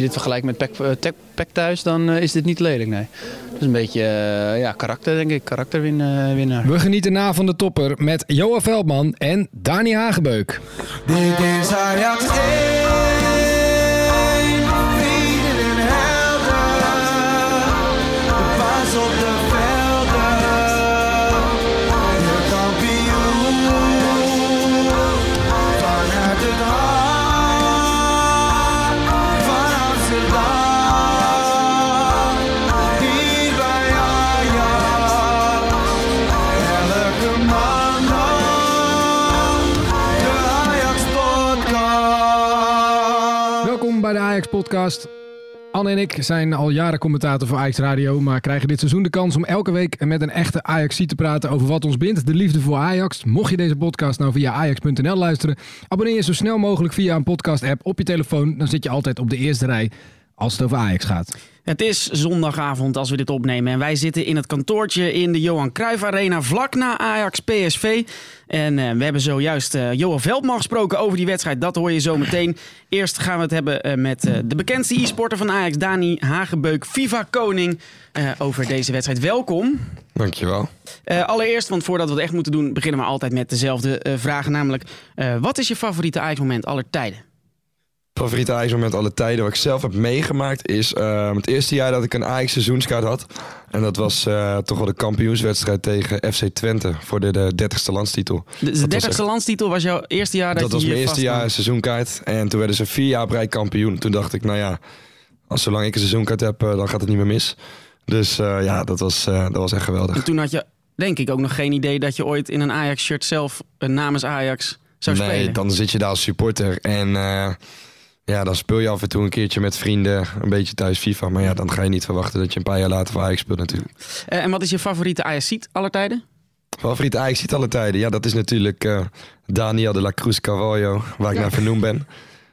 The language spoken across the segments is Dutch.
je dit vergelijkt met Pek, Pek thuis, dan is dit niet lelijk, nee. Het is een beetje ja, karakter, denk ik. Karakterwinnaar. We genieten na van de topper met Johan Veldman en Dani Hagebeuk. Dit is Ajax podcast. Anne en ik zijn al jaren commentator voor Ajax Radio, maar krijgen dit seizoen de kans om elke week met een echte ajax te praten over wat ons bindt, de liefde voor Ajax. Mocht je deze podcast nou via ajax.nl luisteren, abonneer je zo snel mogelijk via een podcast-app op je telefoon. Dan zit je altijd op de eerste rij als het over Ajax gaat. Het is zondagavond als we dit opnemen en wij zitten in het kantoortje in de Johan Cruijff Arena vlak na Ajax PSV. En uh, we hebben zojuist uh, Johan Veldman gesproken over die wedstrijd. Dat hoor je zo meteen. Eerst gaan we het hebben uh, met de bekendste e-sporter van Ajax, Dani Hagebeuk, FIFA Koning, over deze wedstrijd. Welkom. Dankjewel. allereerst, want voordat we het echt moeten doen, beginnen we altijd met dezelfde vragen. Namelijk, wat is je favoriete Ajax-moment aller tijden? Favoriete Ajax-moment alle tijden wat ik zelf heb meegemaakt is uh, het eerste jaar dat ik een Ajax seizoenskaart had. En dat was uh, toch wel de kampioenswedstrijd tegen FC Twente voor de, de 30ste landstitel. De, de 30ste landstitel was jouw eerste jaar dat, dat was mijn eerste jaar seizoenkaart. En toen werden ze vier jaar brei kampioen. Toen dacht ik, nou ja, als zolang ik een seizoenkaart heb, uh, dan gaat het niet meer mis. Dus ja, dat was, dat was echt geweldig. En toen had je denk ik ook nog geen idee dat je ooit in een Ajax-shirt zelf namens Ajax zou spelen. Nee, dan zit je daar als supporter en ja, dan speel je af en toe een keertje met vrienden een beetje thuis FIFA. Maar ja, dan ga je niet verwachten dat je een paar jaar later voor Ajax speelt natuurlijk. Uh, en wat is je favoriete Ajax-seat aller tijden? Favoriete Ajax-seat aller tijden? Ja, dat is natuurlijk uh, Daniel de la Cruz Carvalho, waar ik naar vernoemd ben.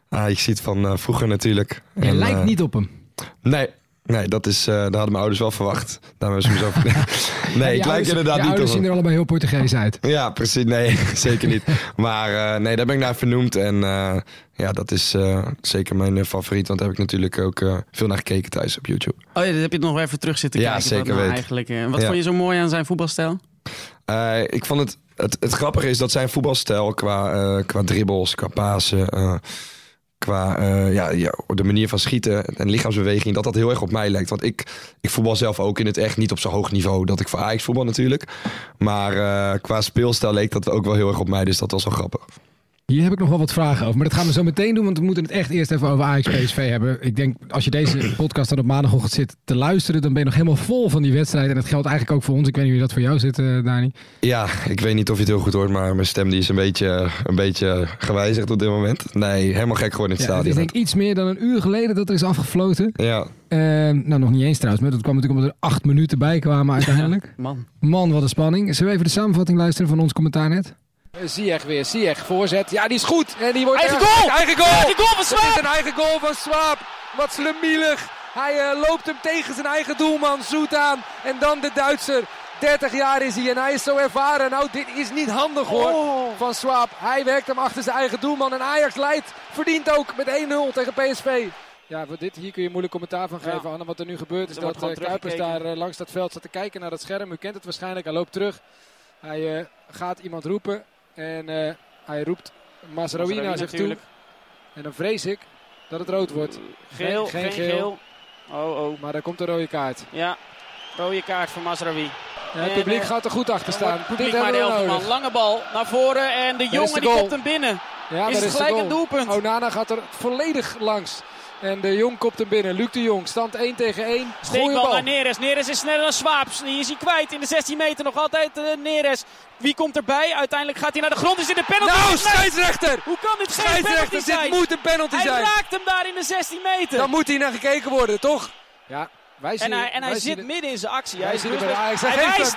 Ajax-seat van uh, vroeger natuurlijk. Je lijkt niet op hem. Nee, Nee, dat is, uh, daar hadden mijn ouders wel verwacht. Daar hebben ze me zo Nee, ik lijk inderdaad niet op. ouders zien er allebei heel Portugees uit. Ja, precies. Nee, zeker niet. Maar uh, nee, daar ben ik naar vernoemd. En uh, ja, dat is zeker mijn favoriet. Want daar heb ik natuurlijk ook veel naar gekeken thuis op YouTube. Oh ja, dat heb je nog even terug zitten ja, kijken. Zeker nou eigenlijk. wat vond je zo mooi aan zijn voetbalstijl? ik vond het, het... Het grappige is dat zijn voetbalstijl qua, qua dribbles, qua pasen qua uh, ja, ja, de manier van schieten en lichaamsbeweging, dat dat heel erg op mij lijkt. Want ik, ik voetbal zelf ook in het echt niet op zo'n hoog niveau dat ik voor Ajax voetbal natuurlijk. Maar uh, qua speelstijl leek dat ook wel heel erg op mij, dus dat was wel grappig. Hier heb ik nog wel wat vragen over. Maar dat gaan we zo meteen doen, want we moeten het echt eerst even over Ajax PSV hebben. Ik denk, als je deze podcast dan op maandagochtend zit te luisteren, dan ben je nog helemaal vol van die wedstrijd. En dat geldt eigenlijk ook voor ons. Ik weet niet hoe dat voor jou zit, uh, Dani. Ja, ik weet niet of je het heel goed hoort, maar mijn stem die is een beetje, een beetje gewijzigd op dit moment. Nee, helemaal gek geworden in het ja, stadion. Het is denk iets meer dan een uur geleden dat er is afgefloten. Ja. Uh, nou, nog niet eens trouwens, maar dat kwam natuurlijk omdat er acht minuten bij kwamen uiteindelijk. Man. Man, wat een spanning. Zullen we even de samenvatting luisteren van ons commentaar net? Ziyech weer. Ziyech voorzet. Ja, die is goed. En die wordt eigen goal! Eigen goal! Eigen goal van Swaap! Het is een eigen goal van Swaap. Wat slemielig. Hij uh, loopt hem tegen zijn eigen doelman Zoet aan. En dan de Duitser. 30 jaar is hij en hij is zo ervaren. Nou, dit is niet handig hoor oh. van Swaap. Hij werkt hem achter zijn eigen doelman. En Ajax leidt, verdient ook met 1-0 tegen PSV. Ja, voor dit, hier kun je moeilijk commentaar van geven, ja. Anne. Wat er nu gebeurt is dat uh, Kuipers daar uh, langs dat veld zat te kijken naar het scherm. U kent het waarschijnlijk, hij loopt terug. Hij gaat iemand roepen. En uh, hij roept Masraoui naar zich toe. En dan vrees ik dat het rood wordt. Geel, geen, geen geel. geel. Oh, oh. Maar daar komt een rode kaart. Ja, rode kaart voor Masraoui. Ja, het publiek gaat er goed achter staan. Publiek Dit maar de. Lange bal naar voren en de jongen die komt hem binnen. Ja, is, is gelijk een doelpunt. Onana gaat er volledig langs. En de Jong kopt hem binnen. Luc de Jong, stand 1 tegen 1. Steekbal naar Neres. Neres is sneller dan Swaap. Die is hij kwijt in de 16 meter. Nog altijd uh, Neres. Wie komt erbij? Uiteindelijk gaat hij naar de grond. Is dit een penalty? Nou, scheidsrechter! Hoe kan dit geen penalty zijn? Dit moet een penalty hij zijn. Hij raakt hem daar in de 16 meter. Dan moet hij naar gekeken worden, toch? Ja, wij zien, en hij, en hij zit midden in zijn actie. Hij, hij, bij Ajax. hij, hij wijst.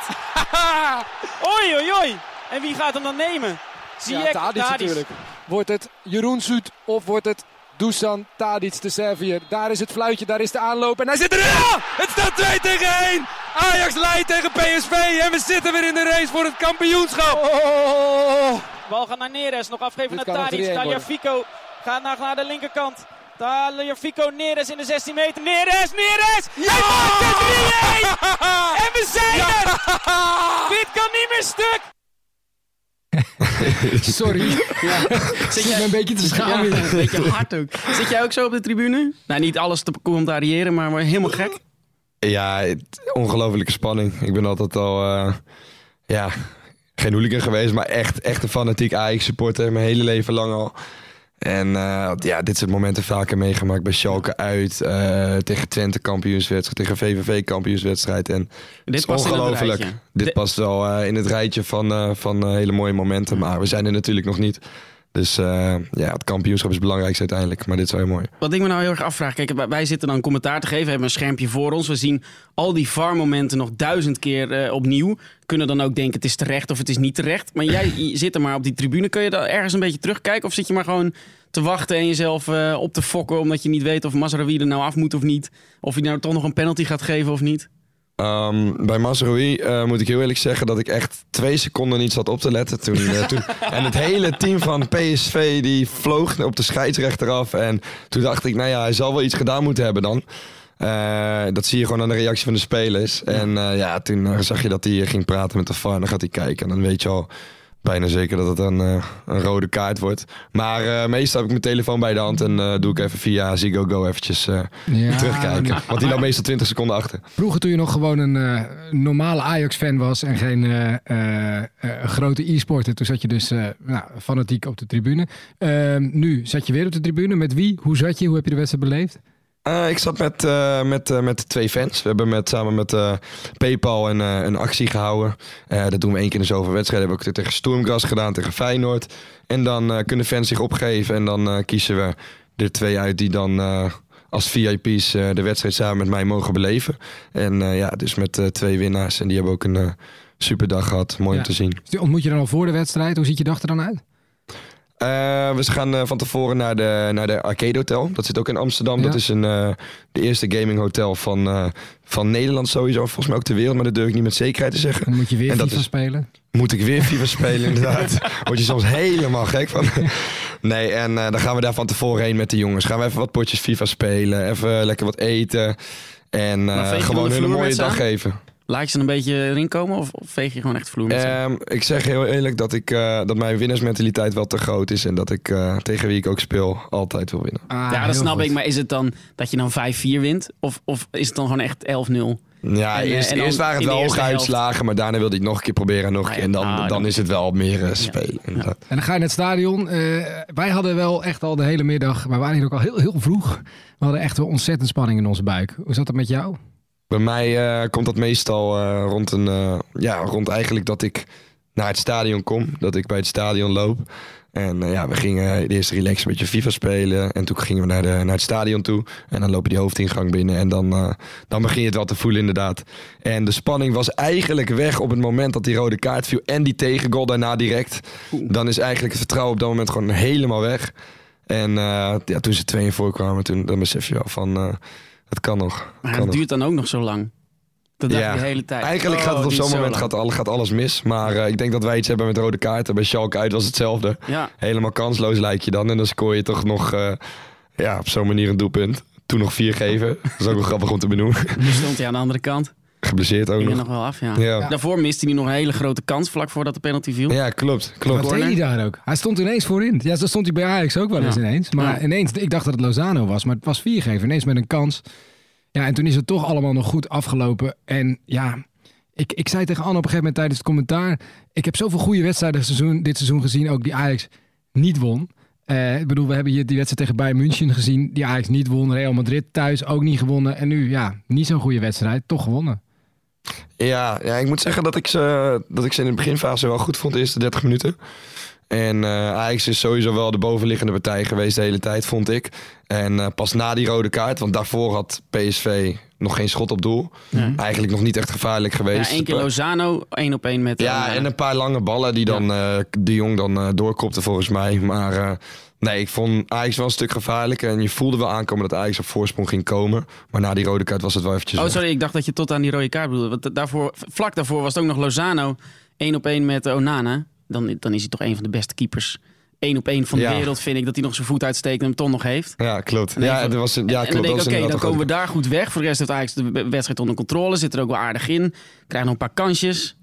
oei, oei, oei. En wie gaat hem dan nemen? Zie ja, Tadic natuurlijk. Wordt het Jeroen Zoet of wordt het Dusan Tadic, de Servier. Daar is het fluitje, daar is de aanloop. En hij zit erin! Ja! Het staat 2 tegen 1! Ajax leidt tegen PSV en we zitten weer in de race voor het kampioenschap. Oh. Bal gaat naar Neres, nog afgeven naar Tadic. Taliafico gaat naar, naar de linkerkant. Daar Fico Neres in de 16 meter. Neres, Neres! Hij maakt het 3-1! En we zijn er! Dit kan niet meer stuk! Sorry. Zit Ik ben een beetje te schamen. Ja, een beetje hard ook. Zit jij ook zo op de tribune? Nou, niet alles te commentariëren, maar helemaal gek. Ja, het- ongelofelijke spanning. Ik ben altijd al, eh, ja, geen hooligan geweest, maar echt, echt een fanatiek Ajax-supporter. Mijn hele leven lang al. En eh, ja, dit soort momenten vaker meegemaakt bij Schalke uit, eh, tegen Twente kampioenswedstrijd, tegen VVV kampioenswedstrijd. En is past ongelooflijk. Dit De- past wel eh, in het rijtje van, van hele mooie momenten, maar we zijn er natuurlijk nog niet. Dus eh, ja, het kampioenschap is het belangrijkste uiteindelijk, maar dit is wel heel mooi. Wat ik me nou heel erg afvraag. Kijk, wij- zitten dan commentaar te geven. We hebben een schermpje voor ons. We zien al die VAR-momenten nog duizend keer eh, opnieuw. Kunnen dan ook denken het is terecht of het is niet terecht. Maar jij zit er maar op die tribune. Kun je daar ergens een beetje terugkijken? Of zit je maar gewoon te wachten en jezelf eh, op te fokken... omdat je niet weet of Mazraoui er nou af moet of niet? Of hij nou toch nog een penalty gaat geven of niet? Ehm, bij Mazraoui eh, moet ik heel eerlijk zeggen dat ik echt twee seconden niet zat op te letten. Toen, eh, toen, en het hele team van PSV die vloog op de scheidsrechter af. En toen dacht ik, nou ja, hij zal wel iets gedaan moeten hebben dan. Eh, dat zie je gewoon aan de reactie van de spelers. En ja, toen zag je dat hij ging praten met de VAR. Dan gaat hij kijken. En dan weet je al bijna zeker dat het een, eh, een rode kaart wordt. Maar eh, meestal heb ik mijn telefoon bij de hand. En eh, doe ik even via Ziggo Go eventjes Ja, terugkijken. Want die loopt meestal 20 seconden achter. Vroeger toen je nog gewoon een normale Ajax-fan was en geen grote e-sporter, toen zat je dus nou, fanatiek op de tribune. Ehm, nu zat je weer op de tribune. Met wie? Hoe zat je? Hoe heb je de wedstrijd beleefd? Eh, ik zat met, eh, met, eh, met twee fans. We hebben met, samen met PayPal een, een actie gehouden. Eh, dat doen we één keer in de zoveel wedstrijden. Hebben we ook tegen Stormgras gedaan, tegen Feyenoord. En dan kunnen fans zich opgeven. En dan kiezen we er twee uit die dan als VIP's de wedstrijd samen met mij mogen beleven. En ja, dus met twee winnaars. En die hebben ook een super dag gehad. Mooi Ja. om te zien. Dus ontmoet je dan al voor de wedstrijd. Hoe ziet je dag er dan uit? Eh, we gaan eh, van tevoren naar de, naar de Arcade Hotel. Dat zit ook in Amsterdam. Ja. Dat is een, eh, de eerste gaming hotel van, eh, van Nederland sowieso. Volgens mij ook ter wereld, maar dat durf ik niet met zekerheid te zeggen. Dan moet je weer En FIFA is- spelen. Moet ik weer FIFA spelen inderdaad. Word je soms helemaal gek van. Nee, en eh, dan gaan we daar van tevoren heen met de jongens. Gaan we even wat potjes FIFA spelen. Even lekker wat eten. En eh, gewoon een vloer mooie dag aan? geven. Laat je ze een beetje erin komen of, of veeg je gewoon echt vloer met ze? Ehm, ik zeg heel eerlijk dat, ik, eh, dat mijn winnaarsmentaliteit wel te groot is. En dat ik eh, tegen wie ik ook speel altijd wil winnen. Ah, ja, dat snap goed. ik. Maar is het dan dat je dan 5-4 wint? Of, of is het dan gewoon echt 11-0? Ja, En, eh, eerst, en eerst waren het wel hoge uitslagen, maar daarna wilde ik nog een keer proberen en nog een Ah, keer. En dan, ja. Ah, dan, dan- is het wel meer spelen. inderdaad. En dan ga je naar het stadion. Eh, wij hadden wel echt al de hele middag, maar we waren hier ook al heel, heel vroeg. We hadden echt wel ontzettend spanning in onze buik. Hoe zat dat met jou? Bij mij eh, komt dat meestal eh, rond, een, eh, ja, rond eigenlijk dat ik naar het stadion kom. Dat ik bij het stadion loop. En ja, we gingen de eerste relax een beetje FIFA spelen. En toen gingen we naar, de, naar het stadion toe. En dan loop je die hoofdingang binnen. En dan, dan begin je het wel te voelen inderdaad. En de spanning was eigenlijk weg op het moment dat die rode kaart viel. En die tegengoal daarna direct. Dan is eigenlijk het vertrouwen op dat moment gewoon helemaal weg. En ja, toen ze tweeën voorkwamen, toen, dan besef je wel van... het kan nog. Maar kan het nog. duurt dan ook nog zo lang. Dat Ja. de hele tijd. Eigenlijk Oh, gaat het op duurt zo'n zo moment gaat, gaat alles mis. Maar eh, ik denk dat wij iets hebben met rode kaarten. Bij Schalke uit was hetzelfde. Ja, Helemaal kansloos lijkt je dan. En dan scoor je toch nog eh, ja, op zo'n manier een doelpunt. Toen nog vier geven. Dat is ook wel grappig om te benoemen. nu stond hij aan de andere kant. Geblesseerd ook nog. nog wel af, ja. Ja. Daarvoor miste hij nog een hele grote kans vlak voordat de penalty viel. ja, klopt. klopt. Wat deed hij daar ook? Hij stond ineens voorin. Ja, zo stond hij bij Ajax ook wel eens Ja. ineens. Maar Ja. ineens, ik dacht dat het Lozano was, maar het was viergever. Ineens met een kans. Ja, en toen is het toch allemaal nog goed afgelopen. En ja, ik, ik zei tegen Anne op een gegeven moment tijdens het commentaar... Ik heb zoveel goede wedstrijden seizoen, dit seizoen gezien, ook die Ajax niet won. Eh, ik bedoel, we hebben hier die wedstrijd tegen Bayern München gezien, die Ajax niet won. Real Madrid thuis ook niet gewonnen. En nu, ja, niet zo'n goede wedstrijd, toch gewonnen. Ja, ja, ik moet zeggen dat ik, ze, dat ik ze in de beginfase wel goed vond, de eerste 30 minuten. En eh Ajax is sowieso wel de bovenliggende partij geweest de hele tijd, vond ik. En eh, pas na die rode kaart, want daarvoor had PSV nog geen schot op doel. Nee. Eigenlijk nog niet echt gevaarlijk Ja, geweest. één keer Lozano, één op één met... Ja, eh, en een paar lange ballen die dan eh, de Jong dan eh, doorkopte volgens mij. Maar eh, nee, ik vond Ajax wel een stuk gevaarlijker. En je voelde wel aankomen dat Ajax op voorsprong ging komen. Maar na die rode kaart was het wel eventjes Oh, weg. sorry, ik dacht dat je tot aan die rode kaart bedoelde. Want daarvoor, vlak daarvoor was het ook nog Lozano één op één met Onana. Dan, dan is hij toch een van de beste keepers één op één van de Ja. wereld, vind ik dat hij nog zijn voet uitsteekt en hem toch nog heeft. Ja, klopt. Ja, was ja, en dan denk ik, oké, dan komen we daar goed weg. Voor de rest heeft Ajax de wedstrijd onder controle. Zit er ook wel aardig in. Krijgt nog een paar kansjes.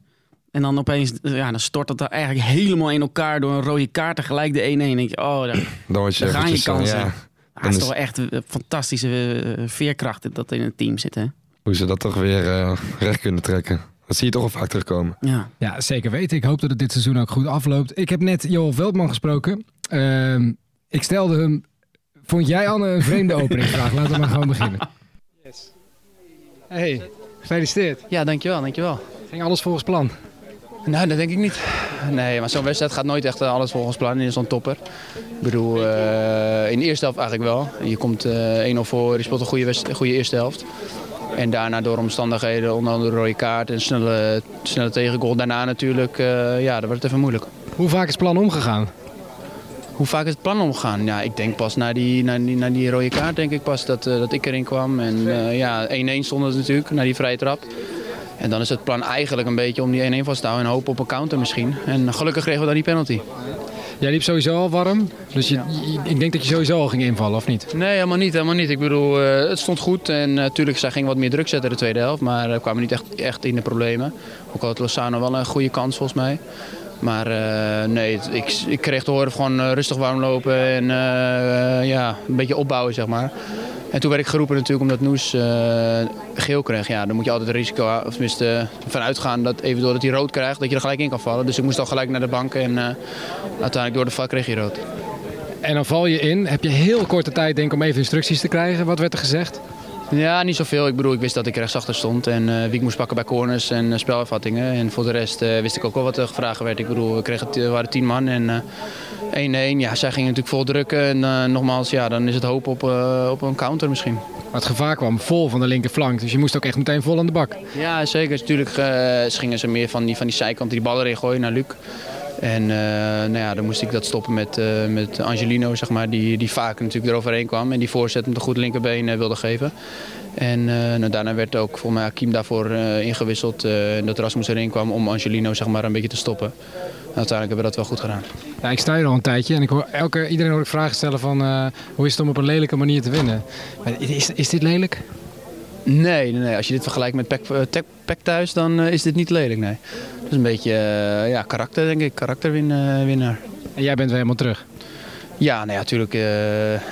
En dan opeens, ja, dan stort dat er eigenlijk helemaal in elkaar door een rode kaart. Tegelijk de 1-1. Dan denk je, oh, daar, Dan je daar gaan je eh, kansen. ja, Ah, is is- toch wel echt een fantastische eh, veerkracht dat in het team zit, hè? hoe ze dat toch weer eh, recht kunnen trekken. Dat zie je toch al vaak terugkomen. Ja. Ja, zeker weten. Ik hoop dat het dit seizoen ook goed afloopt. Ik heb net Joel Veldman gesproken. Ehm, ik stelde hem... Vond jij, Anne, een vreemde openingsvraag? Laten we maar gewoon beginnen. Hey, gefeliciteerd. Ja, dankjewel, dankjewel. Ging alles volgens plan? Nou, dat denk ik niet. Nee, maar zo'n wedstrijd gaat nooit echt eh, alles volgens plan in zo'n topper. Ik bedoel, eh, in de eerste helft eigenlijk wel. Je komt eh 1-0 voor, je speelt een goede, goede eerste helft. En daarna door omstandigheden, onder andere de rode kaart en snelle, snelle tegengoal. Daarna natuurlijk, ja, dan wordt het even moeilijk. Hoe vaak is het plan omgegaan? Hoe vaak is het plan omgegaan? Ja, ik denk pas na die, na die, na die rode kaart denk ik pas dat, dat ik erin kwam. En ja, 1-1 stond het natuurlijk, na die vrije trap. En dan is het plan eigenlijk een beetje om die 1-1 vast te houden en hopen op een counter misschien. En gelukkig kregen we dan die penalty. Jij liep sowieso al warm. Dus je, ik denk dat je sowieso al ging invallen, of niet? Nee, helemaal niet. Helemaal niet. Ik bedoel, eh, het stond goed. En natuurlijk, zij ging wat meer druk zetten in de tweede helft. Maar we kwamen niet echt, echt in de problemen. Ook al had Lozano wel een goede kans volgens mij. Maar eh, nee, ik, ik kreeg te horen gewoon eh, rustig warm lopen en eh, ja, een beetje opbouwen, zeg maar. En toen werd ik geroepen natuurlijk omdat Noes geel kreeg. Ja, dan moet je altijd het risico, of tenminste vanuit gaan dat eventueel dat hij rood krijgt, dat je er gelijk in kan vallen. Dus ik moest al gelijk naar de bank en uiteindelijk door de vak kreeg hij rood. En dan val je in. Heb je heel korte tijd denk om even instructies te krijgen. Wat werd er gezegd? Ja, niet zoveel. Ik bedoel, ik wist dat ik rechtsachter stond en eh, wie ik moest pakken bij corners en eh, spelervattingen. En voor de rest eh, wist ik ook wel wat er gevraagd werd. Ik bedoel, we, kregen, waren tien man en eh 1-1. Ja, zij gingen natuurlijk vol drukken. En nogmaals, ja, dan is het hoop op, op een counter misschien. Maar het gevaar kwam vol van de linkerflank. Dus je moest ook echt meteen vol aan de bak. Ja, zeker. Natuurlijk gingen ze meer van die, van die zijkant die bal erin gooien naar Luc. En eh, nou ja, dan moest ik dat stoppen met, eh, met Angelino, zeg maar, die, die vaak natuurlijk eroverheen kwam. En die voorzet met een goed linkerbeen eh, wilde geven. En nou, daarna werd ook volgens mij Hakim daarvoor ingewisseld. en dat Rasmus erin kwam om Angelino zeg maar, een beetje te stoppen. En uiteindelijk hebben we dat wel goed gedaan. Ja, ik sta hier al een tijdje en ik hoor elke, iedereen hoor ik vragen stellen van hoe is het om op een lelijke manier te winnen? Maar is, is dit lelijk? Nee, nee, nee, als je dit vergelijkt met Pek, thuis, dan is dit niet lelijk. Nee. Dat is een beetje eh, ja, karakter, denk ik. Karakterwinnaar. En jij bent weer helemaal terug. Ja, nou ja, natuurlijk eh,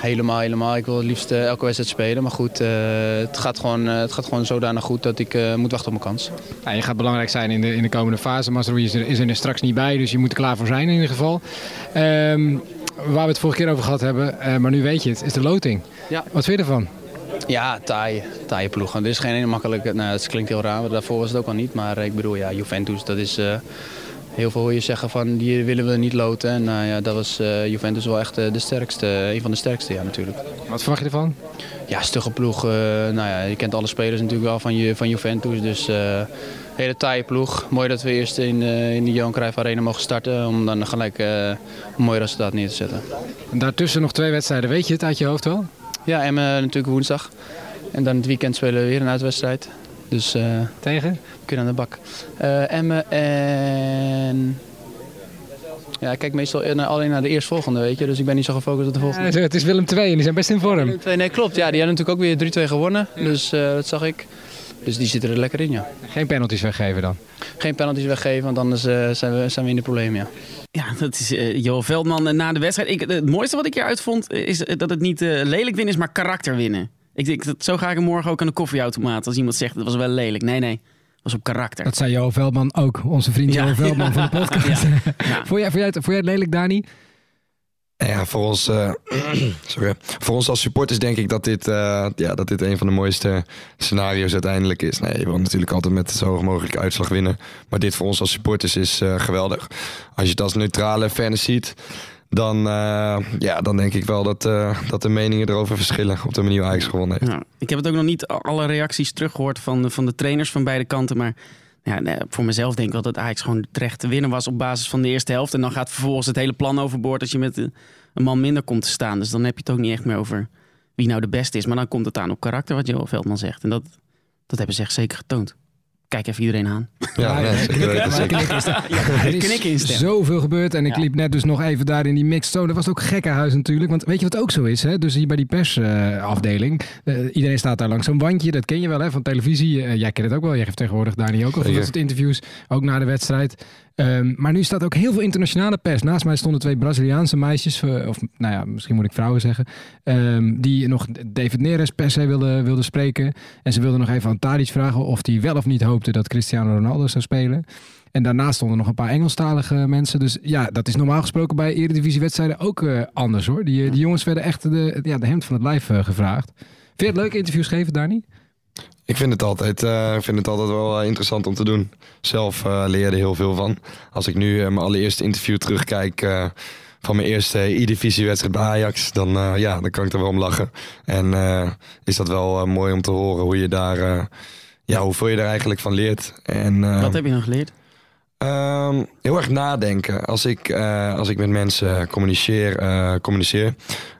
helemaal, helemaal. Ik wil het liefst eh, elke wedstrijd spelen. Maar goed, het, gaat gewoon, het gaat gewoon zodanig goed dat ik moet wachten op mijn kans. Ja, je gaat belangrijk zijn in de, in de komende fase. Masroei is er, is er straks niet bij, dus je moet er klaar voor zijn in ieder geval. Ehm, waar we het vorige keer over gehad hebben, maar nu weet je het, is de loting. Ja. Wat vind je ervan? Ja, taaie, taaie ploeg. Er is geen ene makkelijke... Nou, het klinkt heel raar, want daarvoor was het ook al niet. Maar ik bedoel, ja, Juventus, dat is... eh, heel veel hoor je zeggen van, die willen we niet loten. En nou ja, dat was eh, Juventus wel echt de sterkste, een van de sterkste, ja, natuurlijk. Wat verwacht je ervan? Ja, stugge ploeg. nou ja, je kent alle spelers natuurlijk wel van, je, van Juventus. Dus hele taaie ploeg. Mooi dat we eerst in, in de Johan Cruijff Arena mogen starten. Om dan gelijk een mooi resultaat neer te zetten. En daartussen nog twee wedstrijden, weet je het uit je hoofd wel? Ja, en natuurlijk woensdag. En dan het weekend spelen we weer een uitwedstrijd. Dus eh, Tegen? we kunnen aan de bak. Eh Emmen en... Ja, ik kijk meestal alleen naar de eerstvolgende, weet je. Dus ik ben niet zo gefocust op de volgende. Ja, het is Willem II en die zijn best in vorm. Nee, nee, klopt. Ja, die hebben natuurlijk ook weer 3-2 gewonnen. Dus eh, dat zag ik. Dus die zitten er lekker in, ja. Geen penalties weggeven dan. Geen penalties weggeven, want anders eh, zijn, we, zijn we in de problemen, ja. Ja, dat is eh Joel Veldman eh, na de wedstrijd. Ik, het mooiste wat ik hieruit vond, eh, is dat het niet lelijk winnen is, maar karakter winnen. Ik denk, dat, zo ga ik hem morgen ook aan de koffieautomaat. Als iemand zegt, dat was wel lelijk. Nee, nee, dat was op karakter. Dat zei Johan Veldman ook, onze vriend Ja, Johan Veldman van de podcast. ja, ja. Vond, jij, vond, jij het, vond jij het lelijk, Dani? Ja, voor ons, eh, voor ons als supporters denk ik dat dit, eh, ja, dat dit een van de mooiste scenario's uiteindelijk is. Nee, je natuurlijk altijd met zo hoog mogelijk uitslag winnen. Maar dit voor ons als supporters is eh, geweldig. Als je het als neutrale fan ziet, dan, ja, dan denk ik wel dat, dat de meningen erover verschillen op de manier waar Ajax gewonnen heeft. Ik heb het ook nog niet alle reacties teruggehoord van, van de trainers van beide kanten. Maar ja, voor mezelf denk ik wel dat Ajax gewoon terecht te winnen was op basis van de eerste helft. En dan gaat vervolgens het hele plan overboord als je met een een man minder komt te staan. Dus dan heb je het ook niet echt meer over wie nou de beste is. Maar dan komt het aan op karakter, wat Joel Veldman zegt. En dat, dat hebben ze echt zeker getoond. Kijk even iedereen aan. Ja, is er- Ja, is zoveel gebeurd en ik liep net dus nog even daar in die mixed zone. Dat was ook gekkenhuis natuurlijk. Want weet je wat ook zo is? Hè? Dus hier bij die persafdeling. iedereen staat daar langs zo'n wandje. Dat ken je wel hè, van televisie. Eh, jij kent het ook wel. Jij geeft tegenwoordig Dani ook al dat soort interviews. Ook na de wedstrijd. Ehm, maar nu staat ook heel veel internationale pers. Naast mij stonden twee Braziliaanse meisjes. eh, Of nou ja, misschien moet ik vrouwen zeggen. ehm, die nog David Neres per se wilden, wilden spreken. En ze wilden nog even aan Tadic vragen of hij wel of niet hoopte dat Cristiano Ronaldo zou spelen. En daarnaast stonden nog een paar Engelstalige mensen. Dus ja, dat is normaal gesproken bij Eredivisie-wedstrijden ook eh, anders hoor. Die, die jongens werden echt de, ja, de hemd van het lijf eh, gevraagd. Vind je het leuk interviews geven, Dani? Ik vind het altijd, eh, ik vind het altijd wel eh, interessant om te doen. Zelf eh, leerde heel veel van. Als ik nu mijn allereerste interview terugkijk van mijn eerste E-divisiewedstrijd bij Ajax, dan, ja, dan kan ik er wel om lachen. En is dat wel mooi om te horen hoe je daar, ja, hoeveel je er eigenlijk van leert. En, Wat heb je nog geleerd? Ehm, heel erg nadenken. Als ik, als ik met mensen communiceer, communiceer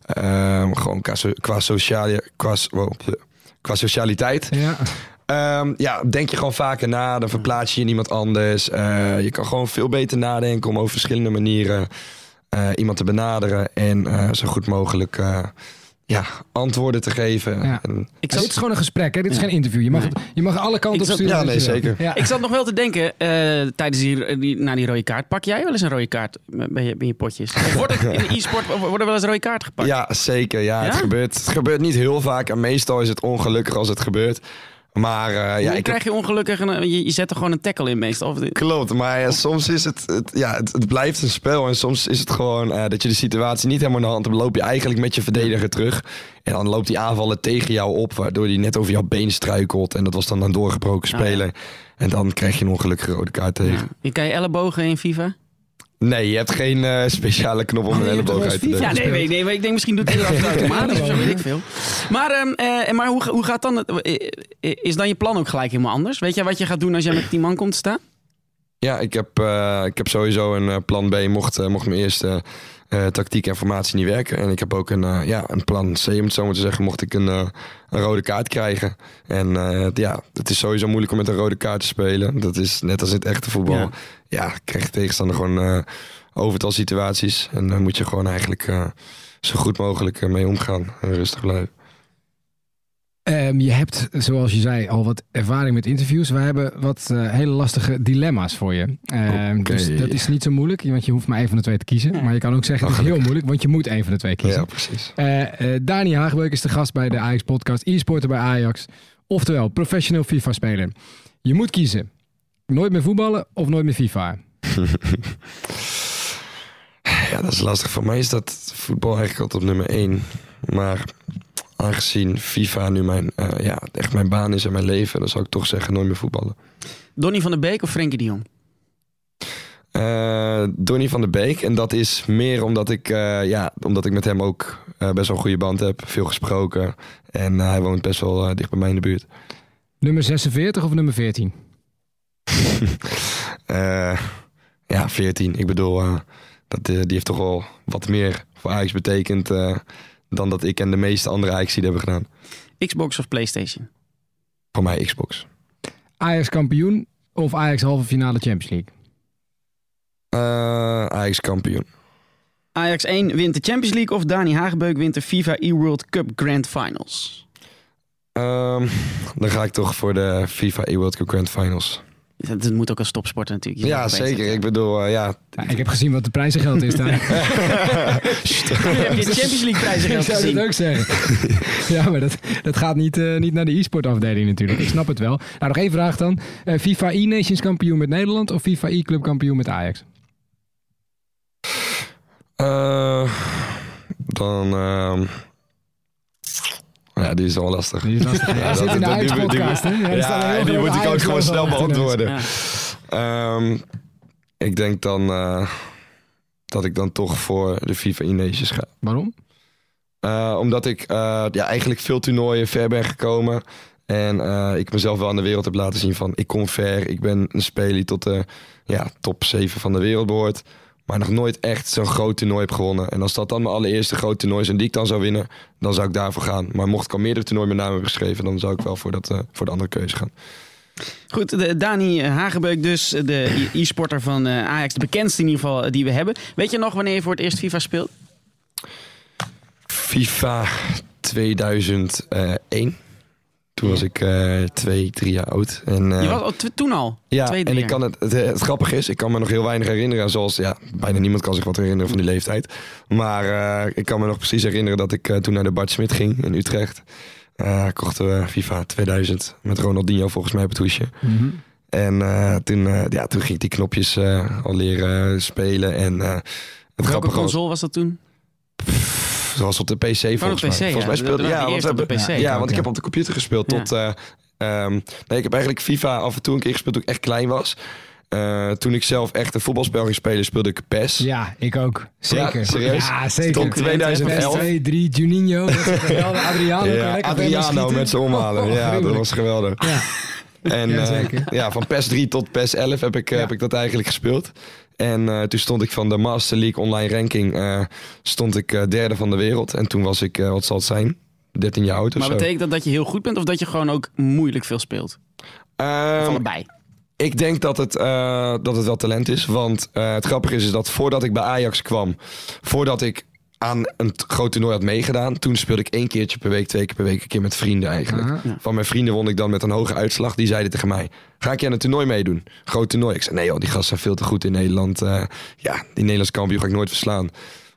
ehm, gewoon qua, so- qua, sociale, qua, wow, qua socialiteit. Ja. Ehm, ja, denk je gewoon vaker na. Dan verplaats je je in iemand anders. Eh, je kan gewoon veel beter nadenken om over verschillende manieren eh, iemand te benaderen. En eh, zo goed mogelijk ja, antwoorden te geven. Ja. En, Ik Dit zat, is gewoon een gesprek, hè? Dit is Ja. geen interview. Je mag, Nee. het- je mag alle kanten op zat- sturen. Ja, nee, zeker. Ja. ik zat nog wel te denken eh, tijdens die, die, na die rode kaart. Pak jij wel eens een rode kaart bij je, bij je potjes? Wordt het, in de e-sport worden wel eens rode kaart gepakt? Ja, zeker. Ja, Het, gebeurt, het gebeurt niet heel vaak. En meestal is het ongelukkig als het gebeurt. Maar Hoe ja, ik krijg je ongelukkig een, je, je zet er gewoon een tackle in meestal. Of, Klopt, maar ja, soms is het, het, ja, het, het blijft een spel. En soms is het gewoon eh, dat je de situatie niet helemaal in de hand hebt. Dan loop je eigenlijk met je verdediger terug. En dan loopt die aanvallen tegen jou op. Waardoor die net over jouw been struikelt. En dat was dan een doorgebroken Ah, ja. speler. En dan krijg je een ongelukkige rode kaart tegen. ja. Je kan je ellebogen in FIFA? Nee, je hebt geen eh, speciale knop om Oh, een elleboog uit te delen. Ja, nee, nee, nee, maar ik denk misschien doet hij dat automatisch of zo, weet ik veel. Maar, ehm, eh, maar hoe, hoe gaat dan... eh, is dan je plan ook gelijk helemaal anders? Weet jij wat je gaat doen als jij met 10 man komt te staan? Ja, ik heb, eh, ik heb sowieso een plan B mocht, eh, mocht mijn eerste eh, tactiek en formatie niet werken. En ik heb ook een, eh, ja, een plan C, om het zo maar te zeggen, mocht ik een, eh, een rode kaart krijgen. En ja, het is sowieso moeilijk om met een rode kaart te spelen. Dat is net als in het echte voetbal. Ja. Ja, krijg je tegenstander gewoon overtal situaties. En dan moet je gewoon eigenlijk zo goed mogelijk mee omgaan en rustig blijven. Ehm, je hebt, zoals je zei, al wat ervaring met interviews. Wij hebben wat eh, hele lastige dilemma's voor je. Ehm. Dus dat is niet zo moeilijk, want je hoeft maar één van de twee te kiezen. Maar je kan ook zeggen, het is heel moeilijk, want je moet één van de twee kiezen. Ja, precies. Eh, eh, Dani Haagbeuk is de gast bij de Ajax podcast, e-sporter bij Ajax. Oftewel, professioneel FIFA-speler. Je moet kiezen. Nooit meer voetballen of nooit meer FIFA? Ja, dat is lastig. Voor mij is dat voetbal eigenlijk altijd op nummer één. Maar aangezien FIFA nu mijn, eh, ja, echt mijn baan is en mijn leven, dan zou ik toch zeggen nooit meer voetballen. Donny van der Beek of Frenkie de Jong? Eh Donny van der Beek. En dat is meer omdat ik, eh, ja, omdat ik met hem ook eh, best wel een goede band heb. Veel gesproken. En hij woont best wel dicht bij mij in de buurt. Nummer 46 of nummer 14? Eh, ja, 14. Ik bedoel, eh, dat, eh, die heeft toch wel wat meer voor Ajax betekend eh, dan dat ik en de meeste andere Ajax hebben gedaan. Xbox of Playstation? Voor mij Xbox. Ajax kampioen of Ajax halve finale Champions League? Eh, Ajax kampioen. Ajax 1 wint de Champions League of Dani Hagebeuk wint de FIFA E-World Cup Grand Finals? Ehm, dan ga ik toch voor de FIFA E-World Cup Grand Finals. Dat, dat moet ook als topsporter natuurlijk. Je Ja, zeker. Ik bedoel, eh, ja. Ik heb gezien wat de prijzengeld is daar. Heb je de Champions League prijzen ik zou dat ook zeggen. ja, maar dat, dat gaat niet, eh, niet naar de e-sport afdeling natuurlijk. Ik snap het wel. Nou, nog één vraag dan. Eh, FIFA e-Nations kampioen met Nederland of FIFA e-club kampioen met Ajax? Eh, dan. Ja, die is wel lastig. Die is lastig. Ja, dat- zit in de dat- die-? Ja, moet ik ook gewoon snel beantwoorden. Ja. Ehm, ik denk dan eh, dat ik dan toch voor de FIFA E-Nations ga. Waarom? Eh, omdat ik eh, ja, eigenlijk veel toernooien ver ben gekomen. En eh, ik mezelf wel aan de wereld heb laten zien van ik kom ver. Ik ben een speler die tot de ja, top 7 van de wereld behoort. Maar nog nooit echt zo'n groot toernooi heb gewonnen. En als dat dan mijn allereerste groot toernooi is en die ik dan zou winnen, dan zou ik daarvoor gaan. Maar mocht ik al meerdere toernooien met naam hebben geschreven, dan zou ik wel voor, dat, eh, voor de andere keuze gaan. Goed, de, Dani Hagebeuk dus, de e-sporter van eh, Ajax. De bekendste in ieder geval eh, die we hebben. Weet je nog wanneer je voor het eerst FIFA speelt? FIFA 2001. Toen was ik eh, twee, drie jaar oud. En, eh, Je was al toen al? ja, twee, en ik kan het, het, het grappige is, ik kan me nog heel weinig herinneren. Zoals, ja, bijna niemand kan zich wat herinneren van die leeftijd. Maar eh, ik kan me nog precies herinneren dat ik eh, toen naar de Bart Smit ging in Utrecht. Eh kochten we FIFA 2000 met Ronaldinho volgens mij op het hoesje. En eh, toen, eh, ja, toen ging ik die knopjes eh, al leren spelen. En eh, het Welke was, console was dat toen? Zoals op de PC volgens Van de PC, mij. Volgens mij speelde ja, was want we hebben- PC. Ja, want ik heb op de computer gespeeld tot. eh, ehm, nee, ik heb eigenlijk FIFA af en toe een keer gespeeld toen ik echt klein was. Eh, toen ik zelf echt een voetbalspel ging spelen, speelde ik PES. Ja, ik ook. Zeker. Ja, serieus? Ja, zeker. Tot 2011. 2, 3, Juninho. Dat is geweldig. Adriano. Ja, Adriano met z'n omhalen. Oh, ja, dat was geweldig. Ja. En Ja, eh, zeker. ja, van PES 3 tot PES 11 heb ik, Ja. heb ik dat eigenlijk gespeeld. En eh, toen stond ik van de Master League online ranking eh, stond ik eh, derde van de wereld. En toen was ik, wat zal het zijn, 13 jaar oud of Maar zo. betekent dat dat je heel goed bent of dat je gewoon ook moeilijk veel speelt? Ehm, Of allebei? Ik denk dat het, dat het wel talent is. Want het grappige is, is dat voordat ik bij Ajax kwam, voordat ik aan een groot toernooi had meegedaan, toen speelde ik één keertje per week, twee keer per week, een keer met vrienden eigenlijk. Aha. Ja. Van mijn vrienden won ik dan met een hoge uitslag. Die zeiden tegen mij, ga ik aan een toernooi meedoen? Groot toernooi. Ik zei, nee joh, die gasten zijn veel te goed in Nederland. Eh, ja, die Nederlands kampioen ga ik nooit verslaan.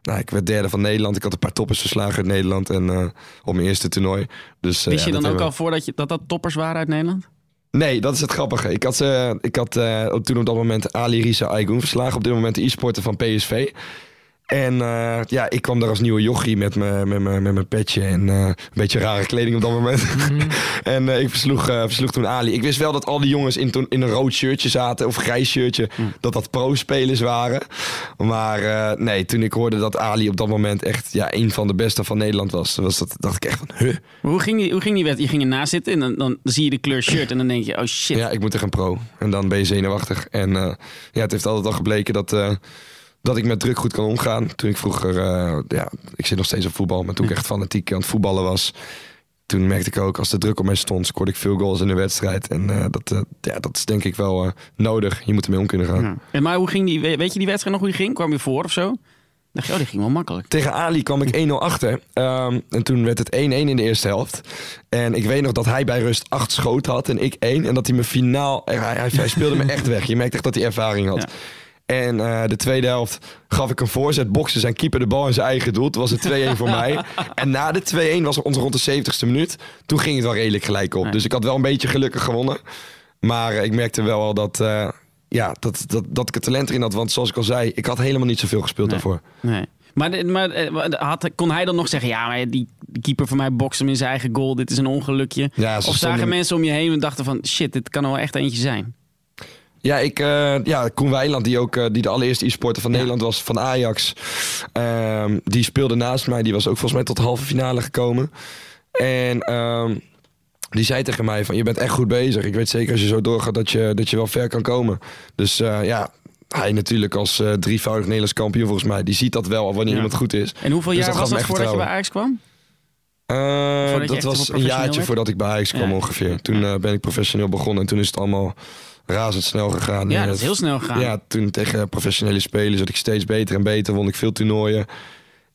Nou, ik werd derde van Nederland. Ik had een paar toppers verslagen uit Nederland en eh, op mijn eerste toernooi. Dus, eh, Wist ja, je dan dat ook al voordat je, dat dat toppers waren uit Nederland? Nee, dat is het grappige. Ik had, ik had toen op dat moment Ali Risa Aygun verslagen. Op dit moment de e-sporter van PSV. En eh, ja, ik kwam daar als nieuwe jochie met mijn met mijn- met mijn petje en eh, een beetje rare kleding op dat moment. en eh, ik versloeg, versloeg toen Ali. Ik wist wel dat al die jongens in, toen, in een rood shirtje zaten, of grijs shirtje, dat dat pro-spelers waren. Maar nee, toen ik hoorde dat Ali op dat moment echt ja, een van de beste van Nederland was, was dat, dacht ik echt van, huh? Maar Hoe ging die, hoe ging die wet? Je ging ernaast zitten en dan, dan zie je de kleur shirt en dan denk je, oh shit. Ja, ik moet tegen een pro. En dan ben je zenuwachtig. En ja, het heeft altijd al gebleken dat, dat ik met druk goed kan omgaan. Toen ik vroeger, eh, ja, ik zit nog steeds op voetbal, maar toen ik echt fanatiek aan het voetballen was, toen merkte ik ook als de druk op mij stond, scoorde ik veel goals in de wedstrijd. En eh, dat, eh, ja, dat is denk ik wel nodig. Je moet ermee om kunnen gaan. Ja. En maar hoe ging die, we- weet je die wedstrijd nog hoe die ging? Kwam je voor of zo? dacht je, oh, die ging wel makkelijk. Tegen Ali kwam ik 1-0 achter. Ehm, en toen werd het 1-1 in de eerste helft. En ik weet nog dat hij bij rust 8 schoten had en ik 1. En dat hij me finaal... Hij, hij, hij speelde me echt weg. Je merkt echt dat hij ervaring had. Ja. En eh, de tweede helft gaf ik een voorzet, bokste zijn keeper de bal in zijn eigen doel. Toen was het 2-1 voor mij. En na de 2-1 was het ons rond de 70ste minuut. Toen ging het wel redelijk gelijk op. Dus ik had wel een beetje gelukkig gewonnen. Maar eh, ik merkte wel al dat, eh, ja, dat, dat, dat ik het talent erin had. Want zoals ik al zei, ik had helemaal niet zoveel gespeeld Nee. daarvoor. Nee. Maar, maar had, kon hij dan nog zeggen, ja, maar die keeper van mij bokst hem in zijn eigen goal. Dit is een ongelukje. Ja, of zagen mensen om je heen en dachten van, shit, dit kan wel echt eentje zijn. Ja, ik, eh, ja, Koen Weiland, die ook eh, die de allereerste e-sporter van Nederland was van Ajax. ehm, die speelde naast mij. Die was ook volgens mij tot de halve finale gekomen. En ehm, die zei tegen mij van, je bent echt goed bezig. Ik weet zeker als je zo doorgaat dat je, dat je wel ver kan komen. Dus eh, ja, hij natuurlijk als drievoudig Nederlands kampioen volgens mij. Die ziet dat wel wanneer Ja. iemand goed is. En hoeveel Dus jaar dat was dat voordat je bij. Ajax kwam? Dat was een jaartje werd? voordat ik bij Ajax kwam Ja. ongeveer. Toen ben ik professioneel begonnen en toen is het allemaal razendsnel gegaan. Ja, dat is heel snel gegaan. Ja, toen tegen professionele spelers werd ik steeds beter en beter. Won ik veel toernooien.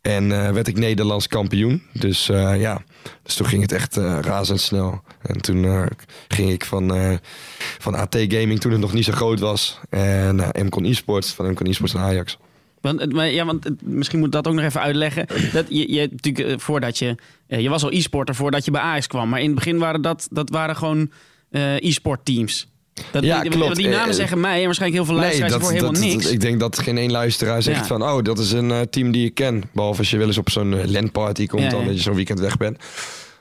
En eh, werd ik Nederlands kampioen. Dus eh, ja, dus toen ging het echt eh, razendsnel. En toen ging ik van, van AT Gaming, toen het nog niet zo groot was. En naar MCON eSports, van MCON eSports naar Ajax. Want, ja, want misschien moet ik dat ook nog even uitleggen. Dat je, je, natuurlijk, voordat je, je was al e-sporter voordat je bij Ajax kwam. Maar in het begin waren dat, dat waren gewoon e-sport teams. Dat, Ja, die, klopt. Die namen Eh, zeggen mij en waarschijnlijk heel veel luisteraars voor helemaal dat- niks. ik denk dat geen één luisteraar zegt Ja. van... oh, dat is een eh, team die ik ken. Behalve als je wel eens op zo'n uh, LAN-party komt... Ja, dan ja. dat je zo'n weekend weg bent.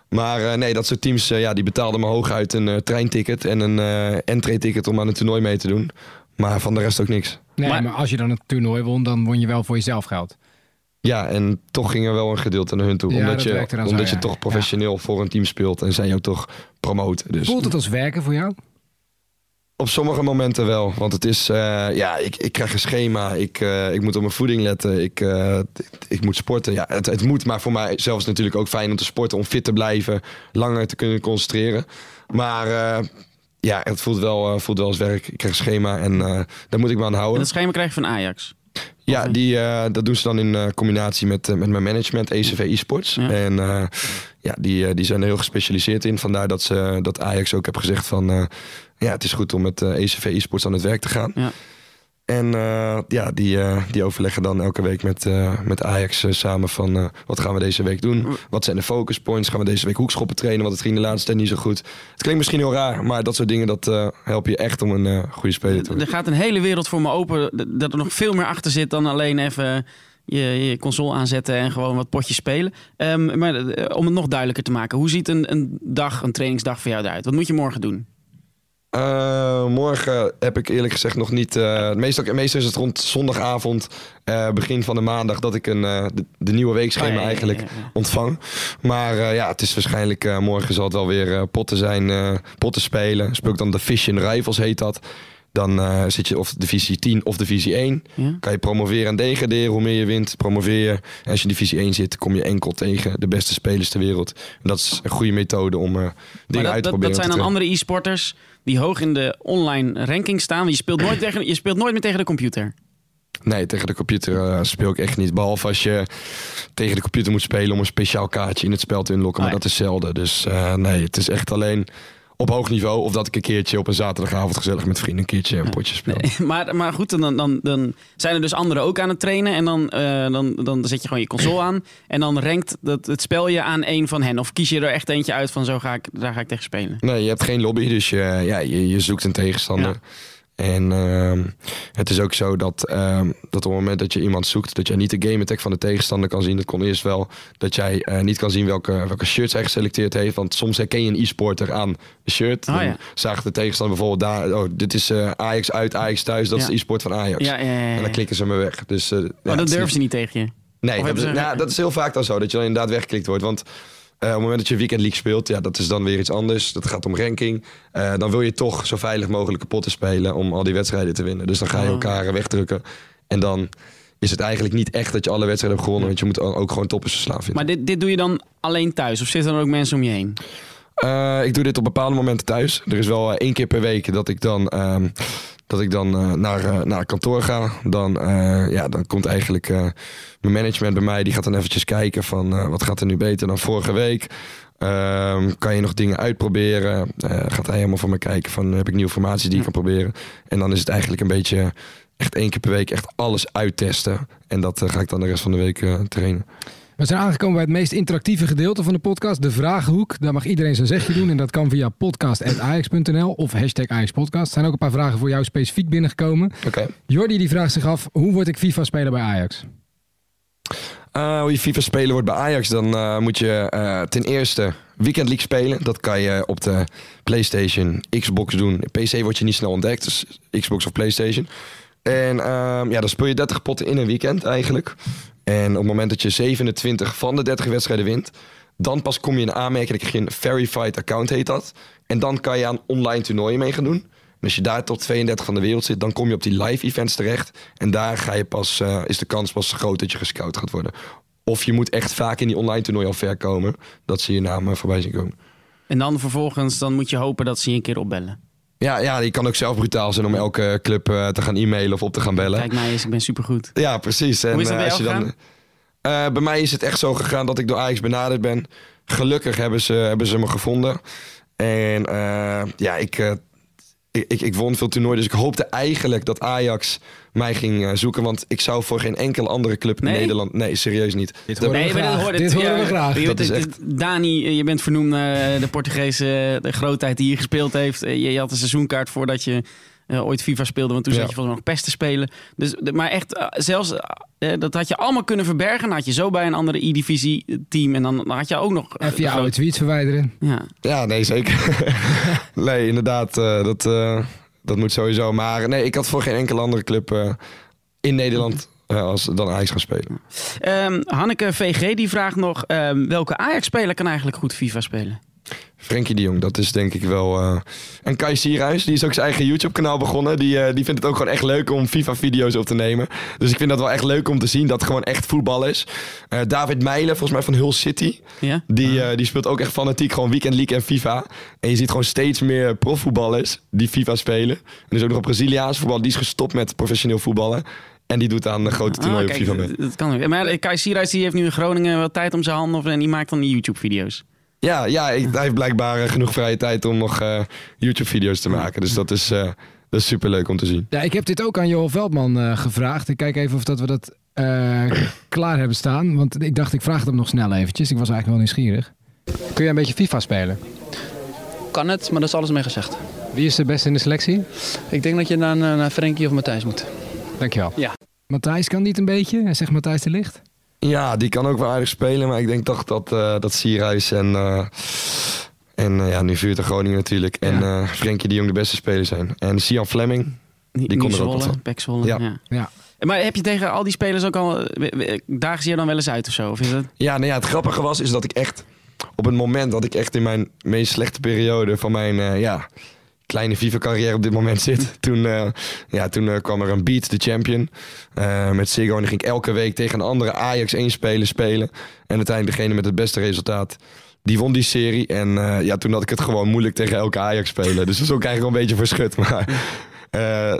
Maar eh, nee, dat soort teams eh, ja, die betaalden me hooguit een eh, treinticket... en een eh entree-ticket om aan een toernooi mee te doen. Maar van de rest ook niks. Nee, Maar- maar, als je dan het toernooi won, dan won je wel voor jezelf geld. Ja, en toch ging er wel een gedeelte naar hun toe. Ja, omdat dat je, zo, omdat ja. je toch professioneel voor een team speelt... en zij jou toch promoten. Dus. Voelt het als werken voor jou? Op sommige momenten wel. Want het is, eh, ja, ik, ik krijg een schema. Ik, eh, ik moet op mijn voeding letten. Ik, eh, ik, ik moet sporten. Ja, het, het moet, maar voor mij zelf is het natuurlijk ook fijn om te sporten. Om fit te blijven. Langer te kunnen concentreren. Maar ja, het voelt wel, voelt wel als werk. Ik krijg een schema en daar moet ik me aan En houden. dat schema krijg je van Ajax. Ja, die, dat doen ze dan in combinatie met, met mijn management, ECV eSports. Ja. En ja, die, die zijn er heel gespecialiseerd in. Vandaar dat, ze, dat Ajax ook heb gezegd van... ja, het is goed om met eh, ECV eSports aan het werk te gaan. Ja. En eh, ja, die, eh, die overleggen dan elke week met, met Ajax samen van... wat gaan we deze week doen? Wat zijn de focus points? Gaan we deze week hoekschoppen trainen? Want het ging de laatste tijd niet zo goed. Het klinkt misschien heel raar, maar dat soort dingen... dat help je echt om een goede speler te Er worden. gaat een hele wereld voor me open. Dat er nog veel meer achter zit dan alleen even je, je console aanzetten en gewoon wat potjes spelen. Ehm, maar om het nog duidelijker te maken. Hoe ziet een, een dag, een trainingsdag voor jou eruit? Wat moet je morgen doen? Eh, morgen heb ik eerlijk gezegd nog niet. eh, meestal, meestal is het rond zondagavond, eh, begin van de maandag, dat ik een, de, de nieuwe weekschema Oh, ja, ja, ja, eigenlijk ja, ontvang. Maar ja, het is waarschijnlijk morgen zal het wel weer potten zijn, potten spelen. Speel ik dan de Vision Rivals heet dat. Dan zit je of divisie 10 of divisie 1. Ja? Kan je promoveren en degraderen. Hoe meer je wint, promoveer je. En als je in divisie 1 zit, kom je enkel tegen de beste spelers ter wereld. En dat is een goede methode om dingen dat, uit te dat, proberen. dat zijn te dan andere e-sporters die hoog in de online ranking staan. Want je speelt nooit, tegen, je speelt nooit meer tegen de computer. Nee, tegen de computer eh, speel ik echt niet. Behalve als je tegen de computer moet spelen om een speciaal kaartje in het spel te unlocken. Oh, Maar ja. dat is zelden. Dus eh, nee, het is echt alleen op hoog niveau. Of dat ik een keertje op een zaterdagavond gezellig met vrienden een keertje een potje speel. maar, maar goed, dan, dan, dan zijn er dus anderen ook aan het trainen. En dan, eh, dan, dan zet je gewoon je console aan. En dan rankt dat, het spel je aan één van hen. Of kies je er echt eentje uit van zo ga ik, daar ga ik tegen spelen. Nee, je hebt geen lobby, dus je, ja, je, je zoekt een tegenstander. Ja. En ehm, het is ook zo dat, ehm, dat op het moment dat je iemand zoekt, dat jij niet de game attack van de tegenstander kan zien. Dat kon eerst wel dat jij eh, niet kan zien welke, welke shirts hij geselecteerd heeft. Want soms herken je een e-sporter aan een shirt. Oh, ja. zagen de tegenstander bijvoorbeeld daar, oh, dit is eh, Ajax uit, Ajax thuis, dat Ja. is de e-sport van Ajax. Ja. En dan klikken ze me weg. Dus, het dat durven niet- ze niet tegen je. Nee, dat ze- nou, dat is heel vaak dan zo, dat je dan inderdaad weggeklikt wordt. Want op het moment dat je Weekend League speelt, ja, dat is dan weer iets anders. Dat gaat om ranking. Eh, dan wil je toch zo veilig mogelijke potten spelen om al die wedstrijden te winnen. Dus dan ga je Oh. elkaar eh, wegdrukken. En dan is het eigenlijk niet echt dat je alle wedstrijden hebt gewonnen. Want je moet ook gewoon toppers verslaan vinden. Maar dit, dit doe je dan alleen thuis? Of zitten er ook mensen om je heen? Eh, ik doe dit op bepaalde momenten thuis. Er is wel eh, één keer per week dat ik dan, ehm, dat ik dan eh, naar, eh, naar kantoor ga. Dan, eh, ja, dan komt eigenlijk mijn management bij mij. Die gaat dan eventjes kijken van wat gaat er nu beter dan vorige week. Ehm, kan je nog dingen uitproberen? Gaat hij helemaal voor me kijken van heb ik nieuwe informatie die ik kan proberen? En dan is het eigenlijk een beetje echt één keer per week echt alles uittesten. En dat ga ik dan de rest van de week trainen. We zijn aangekomen bij het meest interactieve gedeelte van de podcast, de Vragenhoek. Daar mag iedereen zijn zegje doen en dat kan via podcast.ajax.nl of hashtag AjaxPodcast. Er zijn ook een paar vragen voor jou specifiek binnengekomen. Oké. Jordi die vraagt zich af, hoe word ik FIFA-speler bij Ajax? Uh, hoe je FIFA speler wordt bij Ajax, dan uh, moet je uh, ten eerste Weekend League spelen. Dat kan je op de PlayStation, Xbox doen. PC word je niet snel ontdekt, dus Xbox of PlayStation. En uh, ja, dan speel je 30 potten in een weekend eigenlijk. En op het moment dat je 27 van de 30 wedstrijden wint, dan pas kom je in aanmerking. Dan krijg een verified account, heet dat. En dan kan je aan online toernooien mee gaan doen. En als je daar tot 32 van de wereld zit, dan kom je op die live events terecht. En daar ga je pas, uh, is de kans pas groot dat je gescout gaat worden. Of je moet echt vaak in die online toernooi al ver komen. Dat ze je naam voorbij zien komen. En dan vervolgens dan moet je hopen dat ze je een keer opbellen. Ja, ja, je kan ook zelf brutaal zijn om elke club uh, te gaan e-mailen of op te gaan bellen. Kijk mij eens, ik ben supergoed. Ja, precies. En, Hoe is dat bij als je dan, uh, bij mij is het echt zo gegaan dat ik door Ajax benaderd ben. Gelukkig hebben ze, hebben ze me gevonden. En ja, ik, ik, ik, ik, won veel toernooien. Dus ik hoopte eigenlijk dat Ajax mij ging uh, zoeken. Want ik zou voor geen enkele andere club nee? in Nederland... Nee, serieus niet. Dit horen nee, we graag. Hoort, dit horen we graag. Je, dat is echt... Dani, je bent vernoemd naar de Portugese de grootheid die hier gespeeld heeft. Je, je had een seizoenkaart voordat je uh, ooit FIFA speelde. Want toen ja. zat je volgens mij nog PES te spelen. Dus, maar echt, uh, zelfs... Uh, dat had je allemaal kunnen verbergen. Dan had je zo bij een andere E-divisie team. En dan, dan, had je ook nog... Even je oude tweets verwijderen. Ja, ja nee, zeker. nee, inderdaad. Uh, dat, uh, dat moet sowieso. Maar nee, ik had voor geen enkele andere club uh, in Nederland als dan Ajax gaan spelen. Um, Hanneke VG die vraagt nog... Um, welke Ajax-speler kan eigenlijk goed FIFA spelen? Frenkie de Jong, dat is denk ik wel... eh, En Kai Sierhuis, die is ook zijn eigen YouTube-kanaal begonnen. Die, eh, die vindt het ook gewoon echt leuk om FIFA-video's op te nemen. Dus ik vind dat wel echt leuk om te zien dat het gewoon echt voetbal is. Eh, David Meijlen, volgens mij van Hull City. Ja? Die, eh, die speelt ook echt fanatiek gewoon Weekend League en FIFA. En je ziet gewoon steeds meer profvoetballers die FIFA spelen. En er is ook nog een Braziliaans voetbal. Die is gestopt met professioneel voetballen. En die doet aan de grote Ah, toernooien op FIFA mee. dat, dat kan ook. Maar Kai Sierhuis die heeft nu in Groningen wat tijd om zijn handen en die maakt dan die YouTube-video's. Ja, ja ik- hij heeft blijkbaar eh, genoeg vrije tijd om nog eh, YouTube-video's te maken. Dus dat is, eh dat is superleuk om te zien. Ja, ik heb dit ook aan Joel Veldman eh, gevraagd. Ik kijk even of dat we dat eh, klaar hebben staan. Want ik dacht, ik vraag het hem nog snel eventjes. Ik was eigenlijk wel nieuwsgierig. Kun jij een beetje FIFA spelen? Kan het, maar dat is alles mee gezegd. Wie is de beste in de selectie? Ik denk dat je naar, naar Frenkie of Matthijs moet. Dankjewel. Ja. Matthijs kan niet een beetje. Hij zegt Matthijs de Licht. Ja, die kan ook wel aardig spelen. Maar ik denk toch dat, eh dat Sierhuis en, eh, en eh, ja, nu vuurt de Groningen natuurlijk. En eh Frenkie de Jong de beste spelers zijn. En Sian Fleming. Die, kon er ook van. Ja. ja. Ja. Maar heb je tegen al die spelers ook al... Dagen ze je dan wel eens uit of zo? Of is het... Ja, nou ja, het grappige was is dat ik echt op het moment dat ik echt in mijn meest slechte periode van mijn eh, ja, kleine FIFA-carrière op dit moment zit. Toen, eh, ja, toen eh, kwam er een Beat the Champion eh, met Ziggo. En dan ging ik elke week tegen een andere Ajax 1 spelen spelen. En uiteindelijk degene met het beste resultaat. Die won die serie. En ja, toen had ik het gewoon moeilijk tegen elke Ajax spelen. Dus dat is ook eigenlijk wel een beetje verschut. Maar,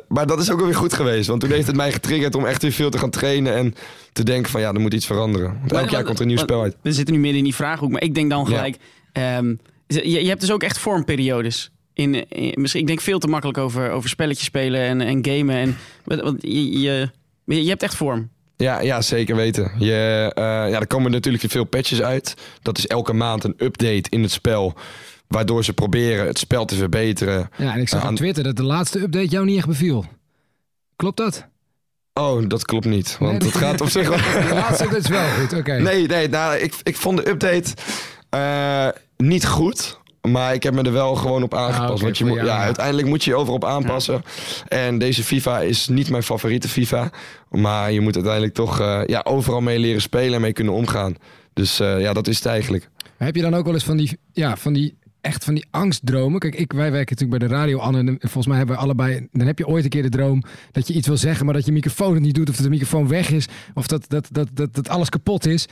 maar dat is ook weer goed geweest. Want toen heeft het mij getriggerd om echt weer veel te gaan trainen. En te denken van ja, er moet iets veranderen. Want elk jaar komt er een nieuw spel uit. We zitten nu midden in die vraaghoek, maar ik denk dan Ja. gelijk... ehm, je, je hebt dus ook echt vormperiodes. In, in- misschien, ik denk veel te makkelijk over, over spelletjes spelen en, en gamen. En, want- je, je, je hebt echt vorm. Ja, ja, zeker weten. Je, eh, ja, er komen natuurlijk veel patches uit. Dat is elke maand een update in het spel. Waardoor ze proberen het spel te verbeteren. Ja, en ik zag op aan- Twitter dat de laatste update jou niet echt beviel. Klopt dat? Oh, dat klopt niet. Want Nee, het gaat op zich wel... De laatste update is wel goed, oké. Nee, nee nou, ik, ik vond de update eh, niet goed. Maar ik heb me er wel gewoon op aangepast. Ah, want je moet, ja, uiteindelijk moet je je overal op aanpassen. En deze FIFA is niet mijn favoriete FIFA. Maar je moet uiteindelijk toch eh, ja, overal mee leren spelen en mee kunnen omgaan. Dus eh, ja, dat is het eigenlijk. Heb je dan ook wel eens van die, ja, van die, echt van die angstdromen? Kijk, ik, wij werken natuurlijk bij de radio, Anne, en volgens mij hebben we allebei, dan heb je ooit een keer de droom dat je iets wil zeggen, maar dat je microfoon het niet doet, of dat de microfoon weg is, of dat, dat, dat, dat, dat alles kapot is.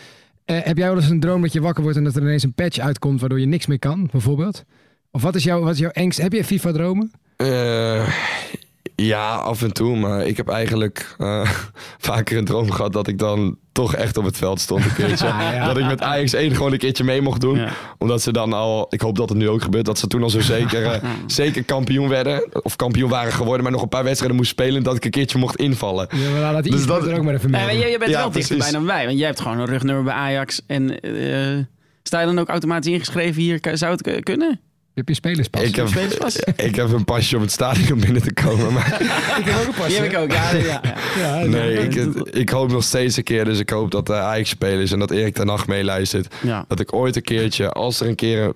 Eh, heb jij wel eens een droom dat je wakker wordt en dat er ineens een patch uitkomt waardoor je niks meer kan, bijvoorbeeld? Of wat is jouw, wat is jouw angst? Heb je FIFA-dromen? Eh, ja, af en toe. Maar ik heb eigenlijk eh, vaker een droom gehad dat ik dan toch echt op het veld stond een keertje. ja. Dat ik met Ajax 1 gewoon een keertje mee mocht doen. Ja. Omdat ze dan al, ik hoop dat het nu ook gebeurt, dat ze toen al zo zeker, eh, zeker kampioen werden. Of kampioen waren geworden, maar nog een paar wedstrijden moest spelen. Dat ik een keertje mocht invallen. Ja, maar laat die Dus dat- er ook maar even mee. maar je, je bent Ja, wel dichterbij dan wij. Want jij hebt gewoon een rugnummer bij Ajax. En eh, sta je dan ook automatisch ingeschreven hier? Zou het kunnen? Heb je spelerspas? Ik heb, spelerspas? ik heb een pasje om het stadion binnen te komen. Maar Ik heb ook een Die heb ik ook. Ja, ja, ja. Ja, nee, ik, ik hoop nog steeds een keer. Dus ik hoop dat de Ajax spelers en dat Erik ten Hag meeluistert. ja. Dat ik ooit een keertje, als er een keer een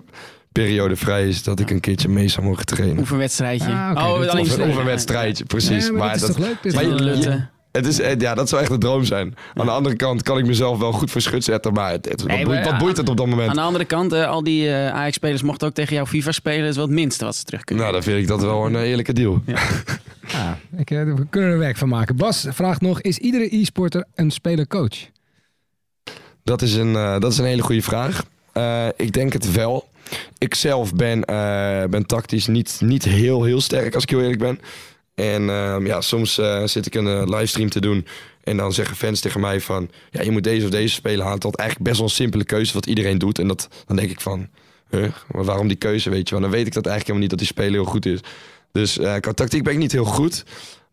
periode vrij is, dat ik een keertje mee zou mogen trainen. Oefenwedstrijdje. Ah, oké, oh, Of een, spelen. of een wedstrijdje, precies. Ja, maar, dat is toch leuk? Maar is je-. Het is, eh, ja, dat zou echt een droom zijn. Aan de andere kant kan ik mezelf wel goed voor schut zetten, maar het, het- Nee, wat, boeit, wat boeit het op dat moment? Aan de andere kant, eh, al die eh, Ajax-spelers mochten ook tegen jou FIFA spelen. Dat is wel het minste wat ze terug kunnen. Nou, dan vind ik dat wel een eh, eerlijke deal. Ja, ik, eh, we kunnen er werk van maken. Bas vraagt nog, is iedere e-sporter een speler-coach? Dat is een, eh, dat is een hele goede vraag. Eh, ik denk het wel. Ik zelf ben, eh, ben tactisch niet, niet heel, heel sterk, als ik heel eerlijk ben. En ehm, ja, soms eh, zit ik een eh, livestream te doen. En dan zeggen fans tegen mij van... Ja, je moet deze of deze speler halen. Dat eigenlijk best wel een simpele keuze wat iedereen doet. En dat, dan denk ik van... Huh, maar waarom die keuze, weet je wel? Dan weet ik dat eigenlijk helemaal niet dat die speler heel goed is. Dus eh, qua tactiek ben ik niet heel goed.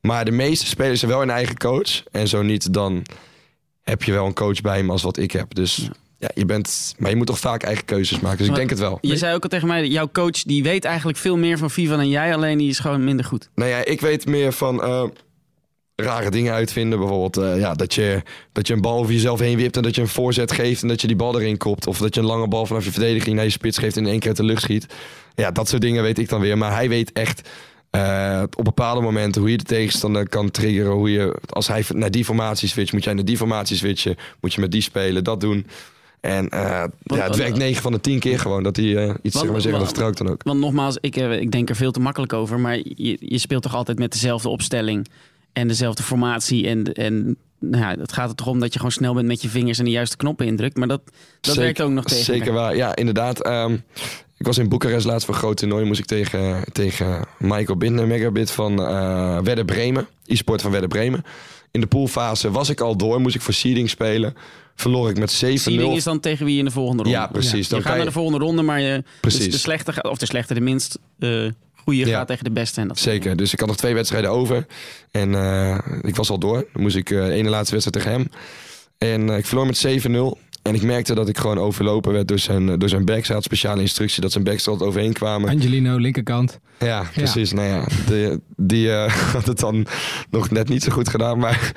Maar de meeste spelers zijn wel een eigen coach. En zo niet, dan heb je wel een coach bij hem als wat ik heb. Dus je bent... Maar je moet toch vaak eigen keuzes maken. Dus ik denk het wel. Je zei ook al tegen mij, jouw coach die weet eigenlijk veel meer van FIFA dan jij. Alleen die is gewoon minder goed. Nou ja, ik weet meer van eh, rare dingen uitvinden. Bijvoorbeeld eh, ja, dat, je, dat je een bal over jezelf heen wipt en dat je een voorzet geeft en dat je die bal erin kopt. Of dat je een lange bal vanaf je verdediging naar je spits geeft en in één keer uit de lucht schiet. Ja, dat soort dingen weet ik dan weer. Maar hij weet echt eh, op bepaalde momenten hoe je de tegenstander kan triggeren. Hoe je, als hij naar die formatie switcht, moet jij naar die formatie switchen. Moet je met die spelen, dat doen. En eh, ja, het werkt 9 van de 10 keer gewoon dat hij eh, iets zeg maar zeggen, dan ook. Want nogmaals, ik, eh, ik denk er veel te makkelijk over. Maar je, je speelt toch altijd met dezelfde opstelling en dezelfde formatie. En, en nou ja, het gaat er toch om dat je gewoon snel bent met je vingers en de juiste knoppen indrukt. Maar dat, dat werkt ook nog tegen. Zeker waar. Ja, inderdaad. ehm, ik was in Boekarest laatst voor een groot toernooi. Moest ik tegen, tegen Michael Binder megabit van eh Werder Bremen. E-sport van Werder Bremen. In de poolfase was ik al door. Moest ik voor seeding spelen. Verloor ik met 7-0. Seeding is dan tegen wie in de volgende ronde. Ja, precies. Je Dan gaat kan naar je- de volgende ronde, maar je, Precies. dus de slechte, gaat- of de slechte, de minst eh goede Ja. gaat tegen de beste. En dat Zeker. Dus ik had nog twee wedstrijden over. En eh, ik was al door. Dan moest ik eh, de ene laatste wedstrijd tegen hem. En eh, ik verloor met 7-0. En ik merkte dat ik gewoon overlopen werd door zijn, door zijn backs. Hij had speciale instructie dat zijn backs er altijd overheen kwamen. Angelino, linkerkant. Ja, precies. Nou ja, die, die eh, had het dan nog net niet zo goed gedaan. Maar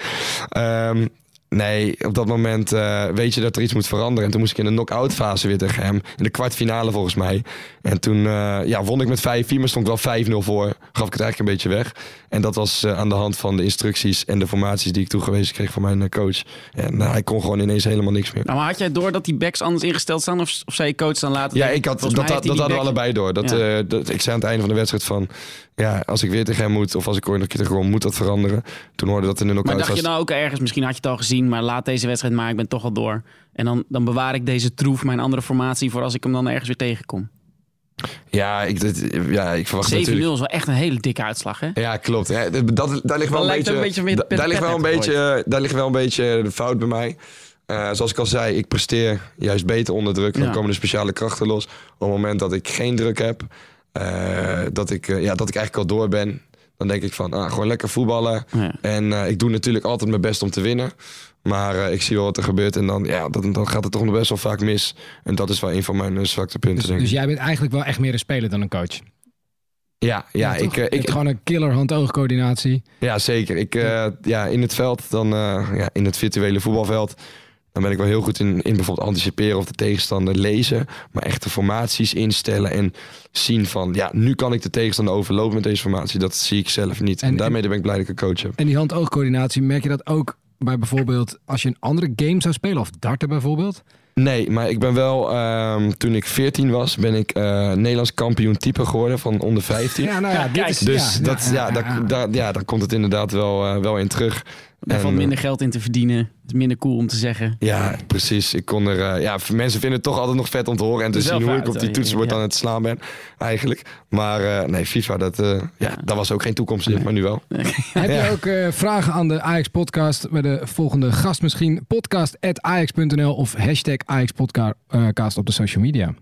ehm, nee, op dat moment eh, weet je dat er iets moet veranderen. En toen moest ik in de knock-out fase weer tegen hem. In de kwartfinale volgens mij. En toen eh, ja, won ik met 5-4, maar stond ik wel 5-0 voor. Gaf ik het eigenlijk een beetje weg. En dat was eh, aan de hand van de instructies en de formaties die ik toegewezen kreeg van mijn coach. En eh, hij kon gewoon ineens helemaal niks meer. Nou, maar had jij door dat die backs anders ingesteld staan? Of, of zei je coach dan later? Ja, ik had, dat, dat, hadden we allebei door. Dat, Ja. dat, ik zei aan het einde van de wedstrijd van... Ja, als ik weer tegen hem moet of als ik ooit nog een keer tegen hem moet dat veranderen. Toen hoorde dat in de Maar knock-out dacht je nou ook ergens, misschien had je het al gezien, maar laat deze wedstrijd maar, ik ben toch al door. En dan, dan bewaar ik deze troef, mijn andere formatie, voor als ik hem dan ergens weer tegenkom. 7-0 Ja, ik, dit- ja, ik verwacht is natuurlijk... wel echt een hele dikke uitslag, hè? Ja, klopt. Ja, dat, dat- daar ligt wel een beetje, een beetje met- da- met daar, ligt wel een beetje, daar ligt wel een beetje de fout bij mij. Eh, zoals ik al zei, ik presteer juist beter onder druk. Dan Ja. komen de speciale krachten los. Op het moment dat ik geen druk heb, dat, ik, eh, ja, dat ik eigenlijk al door ben, dan denk ik van ah, gewoon lekker voetballen. Ja. En eh, ik doe natuurlijk altijd mijn best om te winnen. Maar eh, ik zie wel wat er gebeurt en dan, ja, dan, dan gaat het toch nog best wel vaak mis. En dat is wel een van mijn eh, zwakte punten, Dus, denk ik. dus jij bent eigenlijk wel echt meer een speler dan een coach. ja, ja, ik, eh, ik, gewoon een killer hand-oog-coördinatie. Ja, zeker. Ik, eh, ja, in het veld, dan, eh, ja, in het virtuele voetbalveld, dan ben ik wel heel goed in, in bijvoorbeeld anticiperen of de tegenstander lezen. Maar echt de formaties instellen en zien van, ja, nu kan ik de tegenstander overlopen met deze formatie. Dat zie ik zelf niet. En, En- daarmee ben ik blij dat ik een coach heb. En die hand-oog-coördinatie, merk je dat ook bij bijvoorbeeld als je een andere game zou spelen, of darten bijvoorbeeld? Nee, maar ik ben wel, ehm, toen ik 14 was, ben ik eh, Nederlands kampioen type geworden van onder 15. Ja, nou ja, dit is... Dus ja, dat, ja, ja, ja, daar, daar, ja, daar komt het inderdaad wel, eh, wel in terug. Daar valt eh, minder geld in te verdienen. Het is minder cool om te zeggen. Ja, precies. Ik kon er, eh, ja, mensen vinden het toch altijd nog vet om te horen en te zien hoe ik op die toetsenbord Ja. aan het slaan ben, eigenlijk. Maar eh, nee, FIFA, dat, eh, ja, dat was ook geen toekomst in, maar nu wel. Heb Ja. je ook eh, vragen aan de Ajax podcast bij de volgende gast misschien? Podcast@ajax.nl of hashtag Ajax podcast op de social media.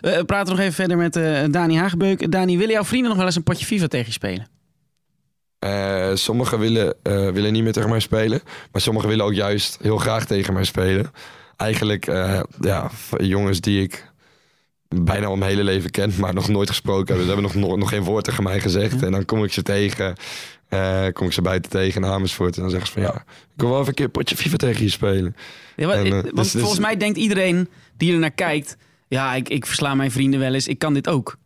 Eh, we praten nog even verder met eh, Dani Hagebeuk. Dani, willen jouw vrienden nog wel eens een potje FIFA tegen je spelen? Eh, sommigen willen, eh, willen niet meer tegen mij spelen, maar sommigen willen ook juist heel graag tegen mij spelen. Eigenlijk, eh, ja, jongens die ik bijna al mijn hele leven ken, maar nog nooit gesproken hebben. Ze hebben nog, nog, geen woord tegen mij gezegd. En dan kom ik ze tegen, eh, kom ik ze buiten tegen in Amersfoort. En dan zeggen ze van ja, ik wil wel even een keer een potje FIFA tegen je spelen. Ja, maar- En, want dus- dus- volgens mij denkt iedereen die er naar kijkt... Ja, ik, ik versla mijn vrienden wel eens. Ik kan dit ook.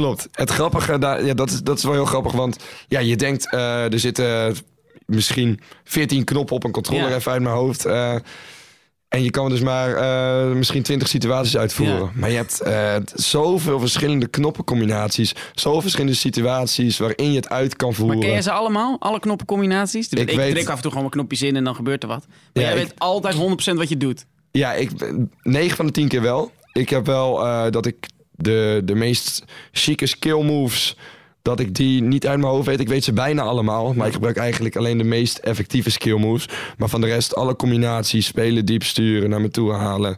Klopt. Het grappige, daar, ja, dat, is, dat is wel heel grappig. Want ja, je denkt, eh, er zitten misschien 14 knoppen op een controller Ja. even uit mijn hoofd. eh, en je kan dus maar eh, misschien 20 situaties uitvoeren. Ja. Maar je hebt eh, zoveel verschillende knoppencombinaties. Zoveel verschillende situaties waarin je het uit kan voeren. Maar ken je ze allemaal? Alle knoppencombinaties? Ik, Ik ik weet- druk af en toe gewoon mijn knopjes in en dan gebeurt er wat. Maar Ja, jij ik- weet altijd 100% wat je doet. Ja, ik, 9 van de 10 keer wel. Ik heb wel dat ik de, de meest chique skill moves, dat ik die niet uit mijn hoofd weet. Ik weet ze bijna allemaal, maar ik gebruik eigenlijk alleen de meest effectieve skill moves. Maar van de rest, alle combinaties, spelen, diep sturen, naar me toe halen.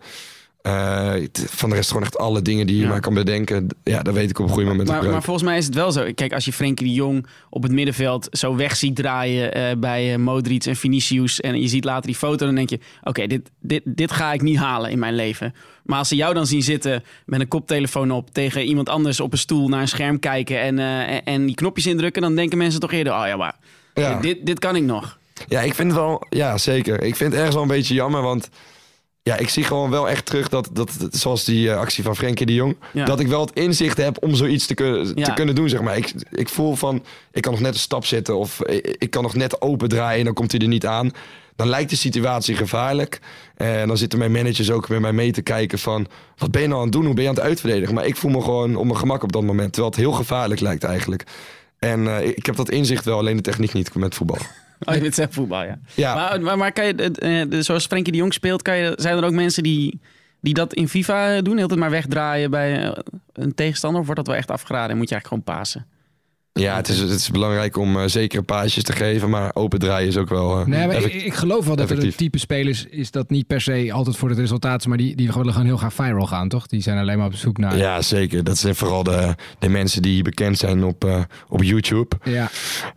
Eh, van de rest gewoon echt alle dingen die je Ja. maar kan bedenken. Ja, dat weet ik op een goed moment Maar, maar volgens mij is het wel zo. Kijk, als je Frenkie de Jong op het middenveld zo weg ziet draaien eh, bij eh, Modric en Vinicius... en je ziet later die foto, dan denk je... oké, dit, dit, dit ga ik niet halen in mijn leven. Maar als ze jou dan zien zitten met een koptelefoon op... tegen iemand anders op een stoel naar een scherm kijken... en, en, en die knopjes indrukken... dan denken mensen toch eerder... oh ja, maar Ja. dit, dit kan ik nog. Ja, ik vind het wel, ja zeker. Ik vind het ergens wel een beetje jammer, want ja, ik zie gewoon wel echt terug dat, dat zoals die eh, actie van Frenkie de Jong, Ja. dat ik wel het inzicht heb om zoiets te, kun- Ja. te kunnen doen, zeg maar. Ik, ik voel van, ik kan nog net een stap zetten of ik, kan nog net open draaien en dan komt hij er niet aan. dan lijkt de situatie gevaarlijk. En dan zitten mijn managers ook met mij mee te kijken van... wat ben je nou aan het doen? Hoe ben je aan het uitverdedigen? Maar ik voel me gewoon op mijn gemak op dat moment. Terwijl het heel gevaarlijk lijkt eigenlijk. En eh, ik heb dat inzicht wel, alleen de techniek niet met voetbal. Oh, je bent zelf voetbal, ja. Ja. Maar, maar, maar kan je, eh, zoals Frenkie de Jong speelt, kan je, zijn er ook mensen die, die dat in FIFA doen? Heel het maar wegdraaien bij eh, een tegenstander? Of wordt dat wel echt afgeraden en moet je eigenlijk gewoon pasen? Ja, het is, het is belangrijk om uh, zekere paasjes te geven, maar open draaien is ook wel. Uh, nee, maar ik, ik, geloof wel dat er een type spelers is dat niet per se altijd voor het resultaat, maar die, die willen gewoon heel graag viral gaan, toch? Die zijn alleen maar op zoek naar. Ja, zeker. Dat zijn vooral de, de mensen die bekend zijn op, uh, op YouTube. Ja.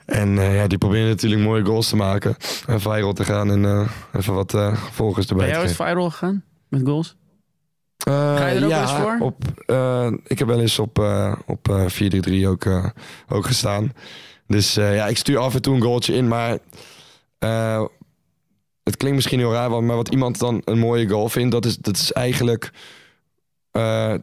En ja, die proberen natuurlijk mooie goals te maken en viral te gaan en even wat volgers erbij ben jij ooit viral gegaan met goals? Uh, Ga je er ook ja, eens voor? Op, uh, ik heb wel eens op, uh, op 4-3-3 ook, ook gestaan. Dus ja, ik stuur af en toe een goaltje in. Maar het klinkt misschien heel raar, maar wat iemand dan een mooie goal vindt, dat is, dat is eigenlijk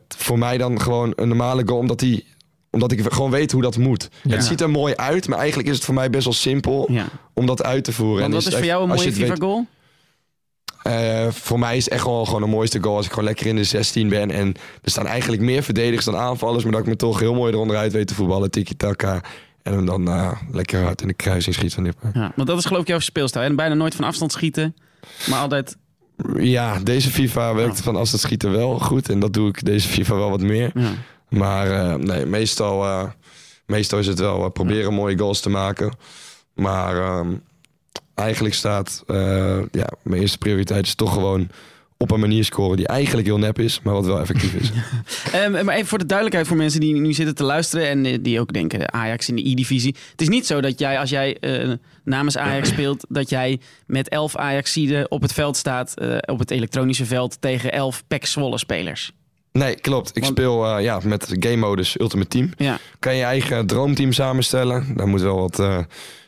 voor mij dan gewoon een normale goal. Omdat, die, omdat ik gewoon weet hoe dat moet. Ja. Het ziet er mooi uit, maar eigenlijk is het voor mij best wel simpel Ja. om dat uit te voeren. Want En wat is het voor jou een mooie FIFA-goal? Eh, voor mij is het echt wel gewoon de mooiste goal als ik gewoon lekker in de 16 ben. En er staan eigenlijk meer verdedigers dan aanvallers. Maar dat ik me toch heel mooi eronder uit weet te voetballen. Tiki-taka. En hem dan eh, lekker hard in de kruising schiet van nippen. Ja, want dat is geloof ik jouw speelstijl. En bijna nooit van afstand schieten. Maar altijd... Ja, deze FIFA werkt van afstand schieten wel goed. En dat doe ik deze FIFA wel wat meer. Ja. Maar eh, nee, meestal, meestal is het wel proberen mooie goals te maken. Maar ehm, eigenlijk staat, eh, ja, mijn eerste prioriteit is toch gewoon op een manier scoren die eigenlijk heel nep is, maar wat wel effectief is. Ehm, maar even voor de duidelijkheid voor mensen die nu zitten te luisteren en eh, die ook denken Ajax in de E-divisie. Het is niet zo dat jij als jij eh, namens Ajax speelt, dat jij met elf Ajaxiden op het veld staat, op het elektronische veld tegen elf PEC Zwolle spelers. Nee, klopt. Ik Want- speel ja, met game modus Ultimate Team. Ja. Kan je je eigen droomteam samenstellen. Daar moet wel wat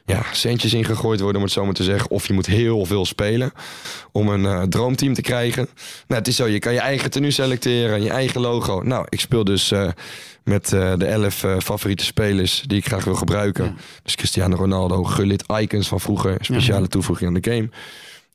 ja, centjes in gegooid worden, om het zo maar te zeggen. Of je moet heel veel spelen om een eh, droomteam te krijgen. Nou, het is zo, je kan je eigen tenue selecteren, je eigen logo. Nou, ik speel dus eh, met eh, de elf favoriete spelers die ik graag wil gebruiken. Ja. Dus Cristiano Ronaldo, Gullit, icons van vroeger. Speciale toevoeging aan de game.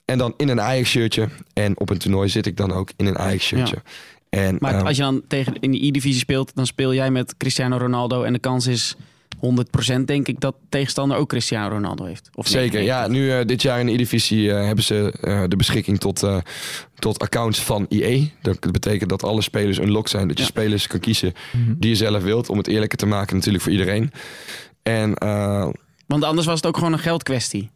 En dan in een Ajax-shirtje. En op een toernooi zit ik dan ook in een Ajax-shirtje. En, Maar ehm, als je dan tegen in de E-divisie speelt, dan speel jij met Cristiano Ronaldo en de kans is 100% denk ik dat tegenstander ook Cristiano Ronaldo heeft. Of Zeker, ja. Nu eh, dit jaar in de E-divisie eh, hebben ze eh, de beschikking tot, eh, tot accounts van EA. Dat betekent dat alle spelers unlocked zijn. Dat je Ja. spelers kan kiezen die je zelf wilt. Om het eerlijker te maken natuurlijk voor iedereen. En eh, Want anders was het ook gewoon een geldkwestie.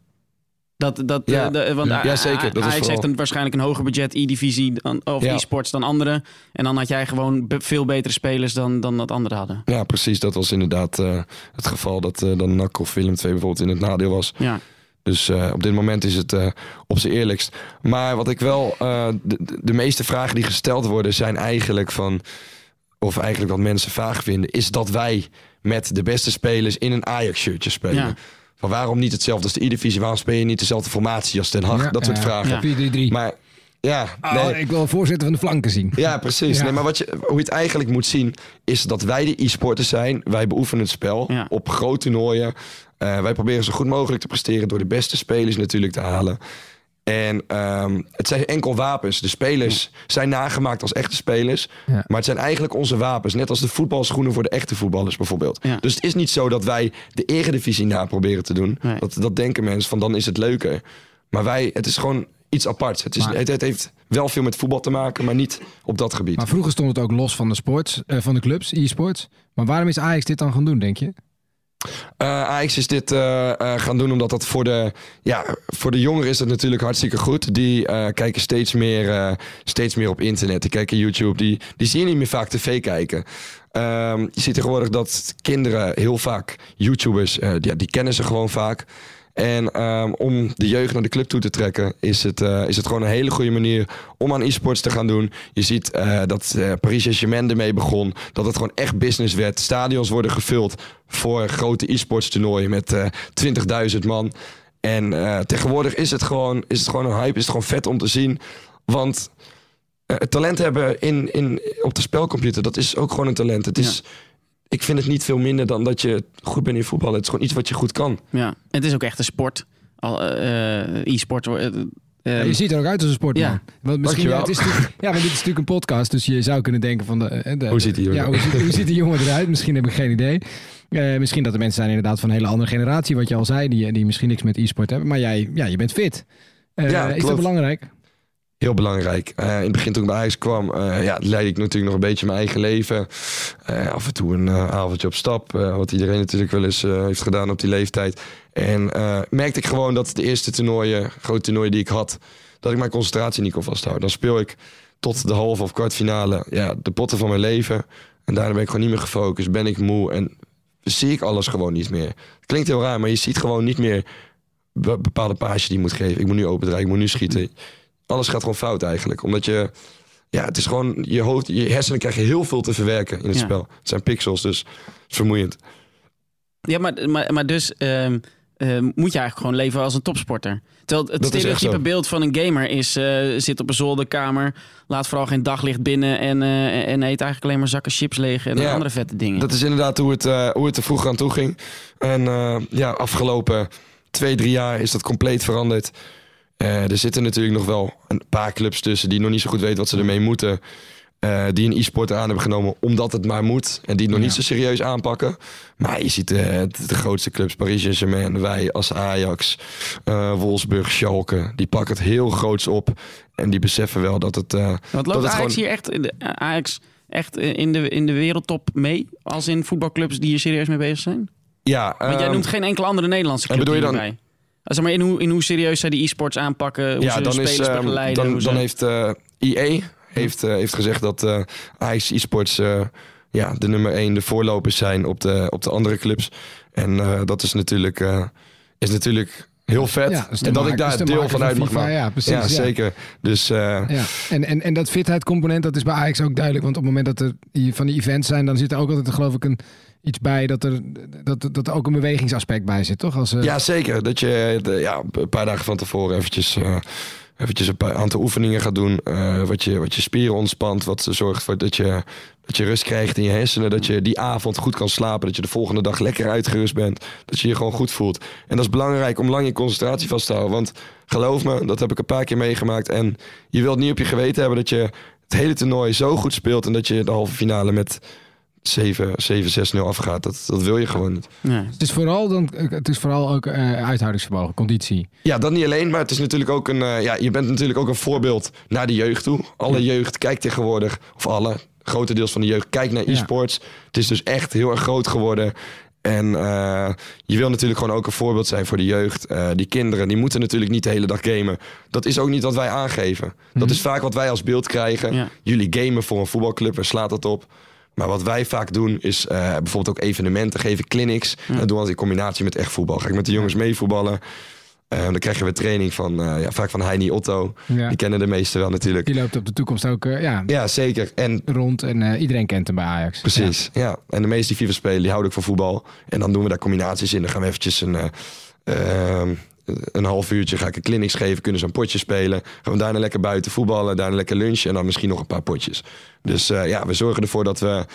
Dat, dat, Ja. eh, de, want Ja, zeker. Dat is Ajax heeft een, waarschijnlijk een hoger budget E-divisie of Ja. e-sports dan anderen. En dan had jij gewoon veel betere spelers dan, dan dat anderen hadden. ja, precies. Dat was inderdaad eh, het geval. Dat eh, dan NAC of Willem 2 bijvoorbeeld in het nadeel was. Ja, Dus eh, op dit moment is het eh, op zijn eerlijkst. Maar wat ik wel. eh, de, de- de meeste vragen die gesteld worden zijn eigenlijk van. Of eigenlijk wat mensen vaag vinden. Is dat wij met de beste spelers in een Ajax-shirtje spelen. Van waarom niet hetzelfde als de E-divisie? Waarom speel je niet dezelfde formatie als Den Haag? Ja, dat soort vragen. Ja. 4-3-3. Maar ja, Oh, nee. ik wil voorzitter van de flanken zien. Ja, precies. Ja. Nee, maar wat je, hoe je het eigenlijk moet zien, is dat wij de e-sporters zijn. Wij beoefenen het spel Ja. op grote toernooien. Eh, wij proberen zo goed mogelijk te presteren door de beste spelers natuurlijk te halen. En ehm, het zijn enkel wapens. De spelers zijn nagemaakt als echte spelers. Ja. Maar het zijn eigenlijk onze wapens. Net als de voetbalschoenen voor de echte voetballers bijvoorbeeld. Ja. Dus het is niet zo dat wij de eredivisie na proberen te doen. Nee. Dat, dat denken mensen van dan is het leuker. Maar wij, het is gewoon iets aparts. Het, is, Maar- het, het heeft wel veel met voetbal te maken, maar niet op dat gebied. Maar vroeger stond het ook los van de sports, eh, van de clubs, e-sports. Maar waarom is Ajax dit dan gaan doen, denk je? Eh, Ajax is dit eh, eh, gaan doen omdat dat voor de, ja, voor de jongeren is dat natuurlijk hartstikke goed. Die kijken steeds meer, steeds meer op internet. Die kijken YouTube. Die, die zien niet meer vaak tv kijken. Ehm, je ziet tegenwoordig dat kinderen heel vaak YouTubers, die, ja, die kennen ze gewoon vaak. En ehm, om de jeugd naar de club toe te trekken, is het, eh, is het gewoon een hele goede manier om aan e-sports te gaan doen. Je ziet eh, dat eh, Paris Saint-Germain ermee begon. Dat het gewoon echt business werd. Stadions worden gevuld voor grote e-sports toernooien met eh 20.000 man. En tegenwoordig is het, gewoon, is het gewoon een hype. Is het gewoon vet om te zien. Want het talent hebben in, in, op de spelcomputer, dat is ook gewoon een talent. Het is, Ik vind het niet veel minder dan dat je goed bent in voetbal. Het is gewoon iets wat je goed kan. ja. En het is ook echt een sport. al, eh, eh, e-sport. eh, Ja, je ziet er ook uit als een sportman. Ja. Want misschien, Dankjewel. het is ja, maar dit is natuurlijk een podcast, dus je zou kunnen denken van... De, de- Hoe ziet die jongen? Ja, hoe ziet, hoe ziet die jongen eruit? Misschien heb ik geen idee. Eh, misschien dat er mensen zijn inderdaad van een hele andere generatie, wat je al zei, die, die misschien niks met e-sport hebben. Maar jij, ja, je bent fit. Eh, Ja, is dat belangrijk? Heel belangrijk. Eh, in het begin toen ik bij Ajax kwam, eh, ja, leidde ik natuurlijk nog een beetje mijn eigen leven. Eh, af en toe een avondje op stap, wat iedereen natuurlijk wel eens heeft gedaan op die leeftijd. En merkte ik gewoon dat de eerste toernooien, grote toernooien die ik had, dat ik mijn concentratie niet kon vasthouden. Dan speel ik tot de halve of kwartfinale ja, de potten van mijn leven. En daarna ben ik gewoon niet meer gefocust, ben ik moe en zie ik alles gewoon niet meer. Klinkt heel raar, maar je ziet gewoon niet meer be- bepaalde paasjes die je moet geven. Ik moet nu opendraaien, ik moet nu schieten. Alles gaat gewoon fout eigenlijk. Omdat je, ja, het is gewoon, je, hoofd, je hersenen krijgen heel veel te verwerken in het Ja. spel. Het zijn pixels, dus het is vermoeiend. Ja, maar, maar, maar dus ehm, eh, moet je eigenlijk gewoon leven als een topsporter. Terwijl het stereotype beeld van een gamer is... eh, zit op een zolderkamer, laat vooral geen daglicht binnen... en, eh, en eet eigenlijk alleen maar zakken chips leeg en Ja, andere vette dingen. Dat is inderdaad hoe het, eh, hoe het er vroeger aan toe ging. En ja, afgelopen twee, drie jaar is dat compleet veranderd. Eh, er zitten natuurlijk nog wel een paar clubs tussen die nog niet zo goed weten wat ze ermee moeten. Eh, die een e-sport aan hebben genomen omdat het maar moet. En die het nog niet zo serieus aanpakken. Maar je ziet eh, de, de grootste clubs, Paris Saint-Germain, wij als Ajax, eh, Wolfsburg, Schalke. Die pakken het heel groots op. En die beseffen wel dat het... dat loopt het Ajax gewoon- hier echt, in de, Ajax echt in de, in de wereldtop mee? Als in voetbalclubs die hier serieus mee bezig zijn? Ja, Want jij ehm, noemt geen enkele andere Nederlandse club en bedoel je dan- hierbij. Ah, Zeg maar in hoe, in hoe serieus zij die e-sports aanpakken, hoe ja, ze dan, spelers is, ehm, begeleiden. dan, hoe ze- dan heeft eh IE heeft, eh, heeft gezegd dat eh Ajax e-sports eh, ja, de nummer één, de voorlopers zijn op de, op de andere clubs. En eh, dat is natuurlijk, eh, is natuurlijk heel vet. Ja, dus en dat ik daar dus de deel van uit mag maken. ja, precies, Ja, zeker. Dus eh, Ja, en, en, en dat fitheidcomponent, dat is bij Ajax ook duidelijk. Want op het moment dat er van die events zijn, dan zit er ook altijd, geloof ik, een, iets bij dat er, dat, dat er ook een bewegingsaspect bij zit, toch? Als, eh, Ja, zeker. Dat je de- ja, een paar dagen van tevoren eventjes, eh, eventjes een aantal oefeningen gaat doen. eh, wat, je, wat je spieren ontspant. Wat zorgt voor dat je, dat je rust krijgt in je hersenen. Dat je die avond goed kan slapen. Dat je de volgende dag lekker uitgerust bent. Dat je je gewoon goed voelt. En dat is belangrijk om lang je concentratie vast te houden. Want geloof me, dat heb ik een paar keer meegemaakt. En je wilt niet op je geweten hebben dat je het hele toernooi zo goed speelt. En dat je de halve finale met 7, 7 6-0 afgaat. Dat, dat wil je gewoon niet. Ja. Het is vooral, dan, het is vooral ook eh, uithoudingsvermogen, conditie. Ja, dat niet alleen, maar het is natuurlijk ook een. eh, ja, je bent natuurlijk ook een voorbeeld naar de jeugd toe. Alle jeugd kijkt tegenwoordig, of alle, grotendeels van de jeugd kijkt naar Ja. e-sports. Het is dus echt heel erg groot geworden. En eh, je wil natuurlijk gewoon ook een voorbeeld zijn voor de jeugd. Eh, die kinderen, die moeten natuurlijk niet de hele dag gamen. Dat is ook niet wat wij aangeven. Dat is vaak wat wij als beeld krijgen. Ja. Jullie gamen voor een voetbalclub, waar slaat dat op? Maar wat wij vaak doen is eh, bijvoorbeeld ook evenementen geven, clinics. En dat doen we altijd in combinatie met echt voetbal. Ga ik met de jongens meevoetballen. Eh, dan krijgen we training van, eh, ja, vaak van Heini Otto. Ja. Die kennen de meesten wel natuurlijk. Die loopt op de toekomst ook ja, Ja, zeker. En rond en iedereen kent hem bij Ajax. precies, ja. En de meesten die FIFA spelen, die houden ook van voetbal. En dan doen we daar combinaties in. Dan gaan we eventjes een, eh, ehm, een half uurtje ga ik een clinics geven. Kunnen ze een potje spelen. Gaan we daarna lekker buiten voetballen. Daarna lekker lunchen. En dan misschien nog een paar potjes. Dus eh, ja, we zorgen ervoor dat we...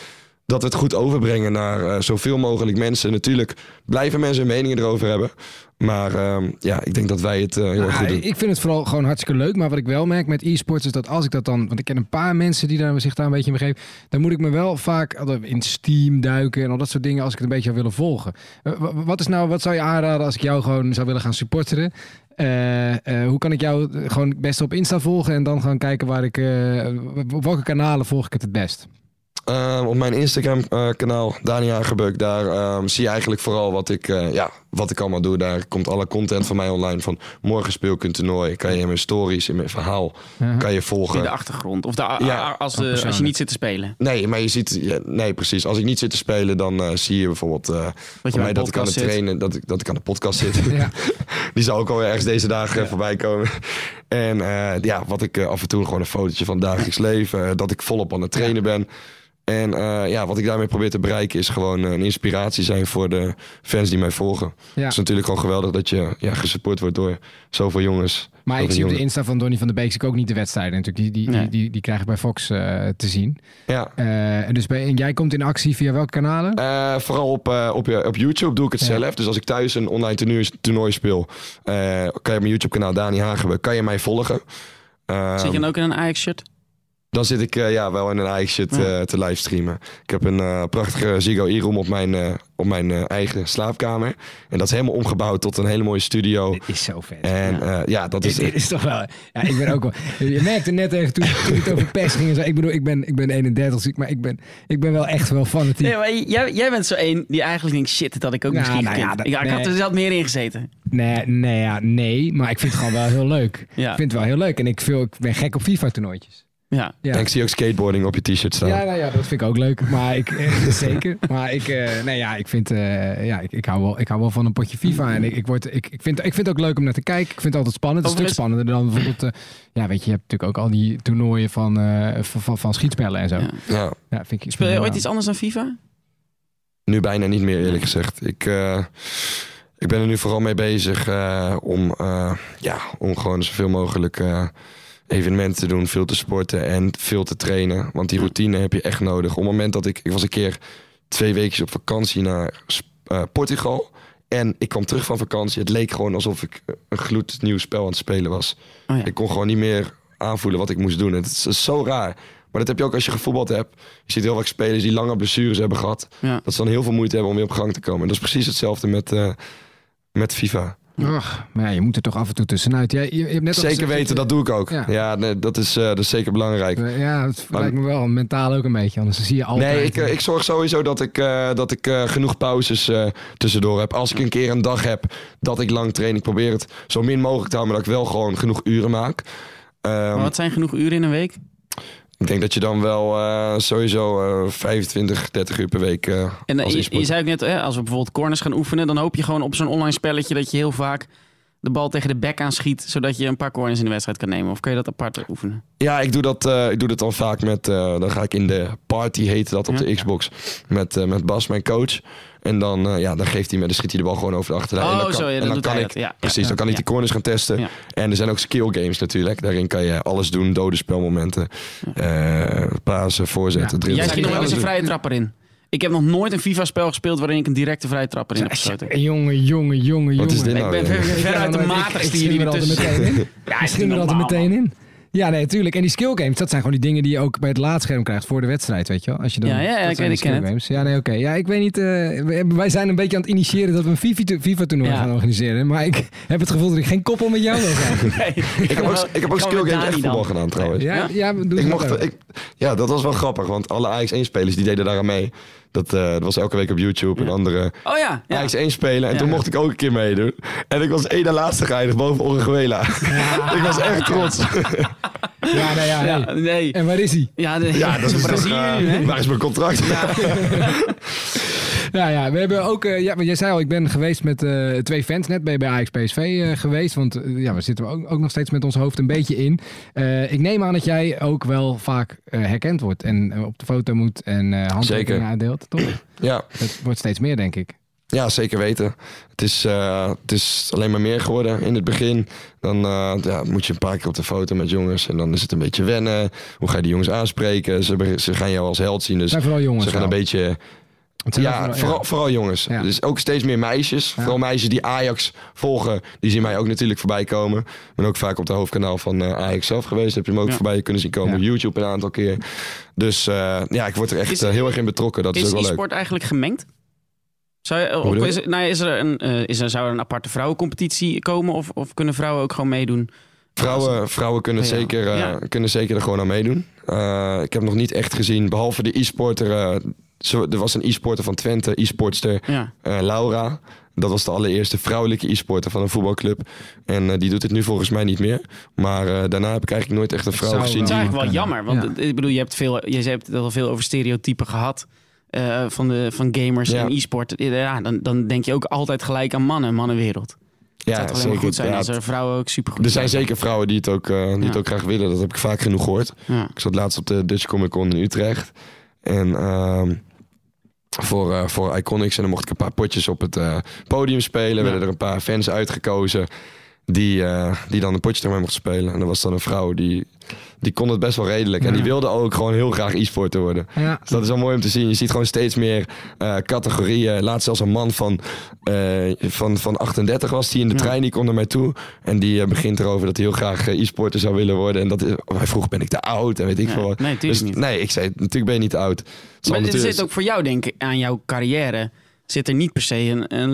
Dat we het goed overbrengen naar eh, zoveel mogelijk mensen. Natuurlijk blijven mensen meningen erover hebben. Maar ehm, ja, ik denk dat wij het eh, heel Ja, goed doen. ik vind het vooral gewoon hartstikke leuk. Maar wat ik wel merk met e-sports is dat als ik dat dan... Want ik ken een paar mensen die daar, zich daar een beetje mee geven. Dan moet ik me wel vaak altijd in Steam duiken en al dat soort dingen als ik het een beetje zou willen volgen. Eh, wa- Wat, is nou, wat zou je aanraden als ik jou gewoon zou willen gaan supporteren? Eh, eh, hoe kan ik jou eh, gewoon het beste op Insta volgen en dan gaan kijken waar ik... eh, op welke kanalen volg ik het het best? Ehm, op mijn Instagram-kanaal, Dani Hagebeuk, daar ehm, zie je eigenlijk vooral wat ik, eh, ja, wat ik allemaal doe. Daar komt alle content van mij online. Van morgen speel ik een toernooi. Kan je in mijn stories, in mijn verhaal, Ja. kan je In volgen. de achtergrond. Of de, Ja, als, de, als je niet zit te spelen. Nee, maar je ziet, ja, nee, precies. Als ik niet zit te spelen, dan eh, zie je bijvoorbeeld eh Dat van mij ik aan het trainen, dat ik, dat ik aan de podcast zit. Ja. Die zal ook alweer ergens deze dagen voorbij komen. En eh, ja, wat ik eh, af en toe gewoon een fotootje van dagelijks leven. eh, dat ik volop aan het trainen ben. En eh, ja, wat ik daarmee probeer te bereiken is gewoon eh, een inspiratie zijn voor de fans die mij volgen. Ja. Het is natuurlijk gewoon geweldig dat je ja, gesupport wordt door zoveel jongens. Maar ik zie op de. Insta van Donny van der Beek ook niet de wedstrijden natuurlijk. Die, die, Nee. die, die, die krijg ik bij Fox eh, te zien. Ja. Eh, en dus bij, en jij komt in actie via welke kanalen? Eh, vooral op, eh, op, je- op YouTube doe ik het Ja. zelf. Dus als ik thuis een online toernooi, toernooi speel, eh, kan je op mijn YouTube kanaal Dani Hagenbe, kan je mij volgen. Ehm, Zit je dan ook in een Ajax-shirt? Dan zit ik eh, ja, wel in een Ajax shit Ja. eh, te livestreamen. Ik heb een eh, prachtige Ziggo E-room op mijn, eh, op mijn eh, eigen slaapkamer. En dat is helemaal omgebouwd tot een hele mooie studio. Dit is zo vet. En ja, ja dat is... Dit, dit is toch wel... Ja, ik ben ook wel... Je merkte net even toen, toen het over pers ging en zo. Ik bedoel, ik ben, ik ben 31, maar ik ben, ik ben wel echt wel fanatiek. Nee, maar jij, jij bent zo één die eigenlijk denkt, shit, dat had ik ook Nou, misschien nou ja, gekund. dat- ik, ik had er zelf meer in gezeten. Nee, nee, ja, nee, maar ik vind het gewoon wel heel leuk. Ja. Ik vind het wel heel leuk. En ik, veel, ik ben gek op FIFA-toernooitjes. Ja. Ja. En ik zie ook skateboarding op je t-shirt staan. Ja, nou ja, dat vind ik ook leuk. Maar ik, eh, zeker. Maar ik, eh, nee, ja, ik vind, eh, ja, ik, ik, hou wel, ik hou wel van een potje FIFA. En ik, ik, word, ik, ik, vind, ik vind het ook leuk om naar te kijken. Ik vind het altijd spannend. Het is een stuk spannender dan bijvoorbeeld, eh, ja, weet je, je hebt natuurlijk ook al die toernooien van, eh, van, van, van schietspellen en zo. Ja. Ja, Ja, vind ik, Speel je ooit iets anders dan FIFA? nu bijna niet meer eerlijk gezegd. Ik, eh, ik ben er nu vooral mee bezig eh, om, eh, ja, om gewoon zoveel mogelijk eh, evenementen te doen. Veel te sporten en veel te trainen. Want die routine heb je echt nodig. Op het moment dat ik... Ik was een keer twee weken op vakantie naar eh, Portugal. En ik kwam terug van vakantie. Het leek gewoon alsof ik een gloednieuw spel aan het spelen was. Oh ja. Ik kon gewoon niet meer aanvoelen wat ik moest doen. Het is, het is zo raar. Maar dat heb je ook als je gevoetbald hebt. Je ziet heel vaak spelers die lange blessures hebben gehad. Ja. Dat ze dan heel veel moeite hebben om weer op gang te komen. En dat is precies hetzelfde met, eh, met FIFA. Ach, maar ja, je moet er toch af en toe tussenuit. Jij, je, je hebt net zeker gezegd weten, dat doe ik ook. Ja. Ja, nee, dat, is, eh, dat is zeker belangrijk. Eh, Ja, het Maar- lijkt me wel mentaal ook een beetje. Anders zie je altijd... Nee, ik, eh, ik zorg sowieso dat ik, eh, dat ik eh, genoeg pauzes eh, tussendoor heb. Als ik een keer een dag heb dat ik lang train, ik probeer het zo min mogelijk te houden, maar dat ik wel gewoon genoeg uren maak. Ehm, Maar wat zijn genoeg uren in een week? Ik denk dat je dan wel eh, sowieso eh 25, 30 uur per week eh En eh, als je, je zei ook net, hè, als we bijvoorbeeld corners gaan oefenen, dan hoop je gewoon op zo'n online spelletje dat je heel vaak de bal tegen de bek aanschiet, zodat je een paar corners in de wedstrijd kan nemen. Of kun je dat apart oefenen? Ja, ik doe dat, eh, ik doe dat dan vaak met. eh, dan ga ik in de party, heet dat op Ja. de Xbox. Met, eh, met Bas, mijn coach. En dan, ja, dan geeft hij me, dan schiet hij de bal gewoon over de achterlijn. en Oh, dan kan, zo, ja, en dan kan ik. Ja, precies, dan kan ik die corners gaan testen. En er zijn ook skill games natuurlijk. Daarin kan je alles doen, dode spelmomenten, pasen, voorzetten, Ja. dribbelen. Jij schiet nog wel eens een vrije trapper in. Ik heb nog nooit een FIFA-spel gespeeld waarin ik een directe vrije trapper in heb geschoten. Jongen, jongen, jongen, Wat is jongen. dit nou? Ik ben weer? ver, ver uit de Ik- matigste ik hier die schim er altijd meteen in. Ja, Ik er altijd meteen in. Ja, nee, tuurlijk. En die skill games, dat zijn gewoon die dingen die je ook bij het laadscherm krijgt voor de wedstrijd, weet je wel? Als je dan, Ja, ja, ik weet- ik ken het. games. Ja, nee, oké. Ja, ik weet niet. eh, wij zijn een beetje aan het initiëren dat we een FIFA- FIFA-toernooi Ja. gaan organiseren. Maar ik heb het gevoel dat ik geen koppel met jou wil zijn. Ik heb ook, ik heb ook ga skill games echt voetbal gedaan trouwens. Ja, ja, doe Ik mocht, ik, ja, dat was wel grappig, want alle Ajax 1-spelers die deden daaraan mee. Dat, eh, dat was elke week op YouTube en andere Oh ja, ja. Ajax 1 spelen. En Ja. toen mocht ik ook een keer meedoen. En ik was één na laatste geëindigd boven Orihuela. ik was echt trots. Ja, nee, ja, Ja, nee. nee. En waar is hij? Ja, de, ja, dat is Brazilië hè? Waar is mijn contract? Ja, ja, we hebben ook, eh, ja, maar jij zei al, ik ben geweest met eh, twee fans net bij, bij Ajax PSV eh, geweest. Want ja, we zitten ook, ook nog steeds met ons hoofd een beetje in. Ik neem aan dat jij ook wel vaak herkend wordt en op de foto moet en eh handtekeningen uitdeelt, toch? ja, Het wordt steeds meer, denk ik. ja, zeker weten. Het is, het is alleen maar meer geworden in het begin. Dan ja, moet je een paar keer op de foto met jongens. En dan is het een beetje wennen. Hoe ga je die jongens aanspreken? Ze, ze gaan jou als held zien. Dus vooral jongens. ze gaan een beetje Ja, vooral, vooral jongens. Ja. Dus ook steeds meer meisjes. Vooral meisjes die Ajax volgen. Die zien mij ook natuurlijk voorbij komen. Ik ben ook vaak op het hoofdkanaal van eh, Ajax zelf geweest. Heb je hem ook Ja. voorbij kunnen zien komen. Ja. Op YouTube een aantal keer. Dus eh, ja, ik word er echt Is- eh, heel erg in betrokken. Dat is, Is ook wel leuk. e-sport eigenlijk gemengd? Zou, je, of is, er- nou, is er een, eh, is er, zou er een aparte vrouwencompetitie komen? Of, of kunnen vrouwen ook gewoon meedoen? Vrouwen, vrouwen kunnen, Ja. zeker, eh, Ja. kunnen zeker er gewoon aan meedoen. Eh, ik heb nog niet echt gezien, behalve de e-sporter. Zo- er was een e-sporter van Twente, e-sportster Ja. eh, Laura. Dat was de allereerste vrouwelijke e-sporter van een voetbalclub. En eh, die doet het nu volgens mij niet meer. Maar eh, daarna heb ik eigenlijk nooit echt een vrouw zou gezien. Het is wel. die- eigenlijk wel jammer. Want ik bedoel, je hebt, veel, je hebt het al veel over stereotypen gehad. eh, van, de, van gamers Ja. en e-sport. Ja, dan, dan denk je ook altijd gelijk aan mannen, mannenwereld. Het Ja, zou toch alleen maar goed zijn Ja, als er vrouwen ook supergoed Er zijn zijn. zeker vrouwen die het, ook, eh, die het ook graag willen. Dat heb ik vaak genoeg gehoord. Ja. Ik zat laatst op de Dutch Comic Con in Utrecht. En ehm, voor, eh, voor Iconics. En dan mocht ik een paar potjes op het eh, podium spelen. Werden er een paar fans uitgekozen die, eh, die dan een potje tegen mij mochten spelen. En er was dan een vrouw die, die kon het best wel redelijk. En die wilde ook gewoon heel graag e-sporter worden. Ja. Dus dat is wel mooi om te zien. Je ziet gewoon steeds meer eh, categorieën. Laatst zelfs een man van, eh, van, van 38 was die in de trein. Die komt naar mij toe. En die begint erover dat hij heel graag e-sporter zou willen worden. En dat is, hij vroeg, ben ik te oud? En weet ik veel wat. nee, dus, niet. Nee, ik zei, natuurlijk ben je niet te oud. Het zal Maar natuurlijk- zit ook voor jou, denk ik, aan jouw carrière... zit er niet per se een, een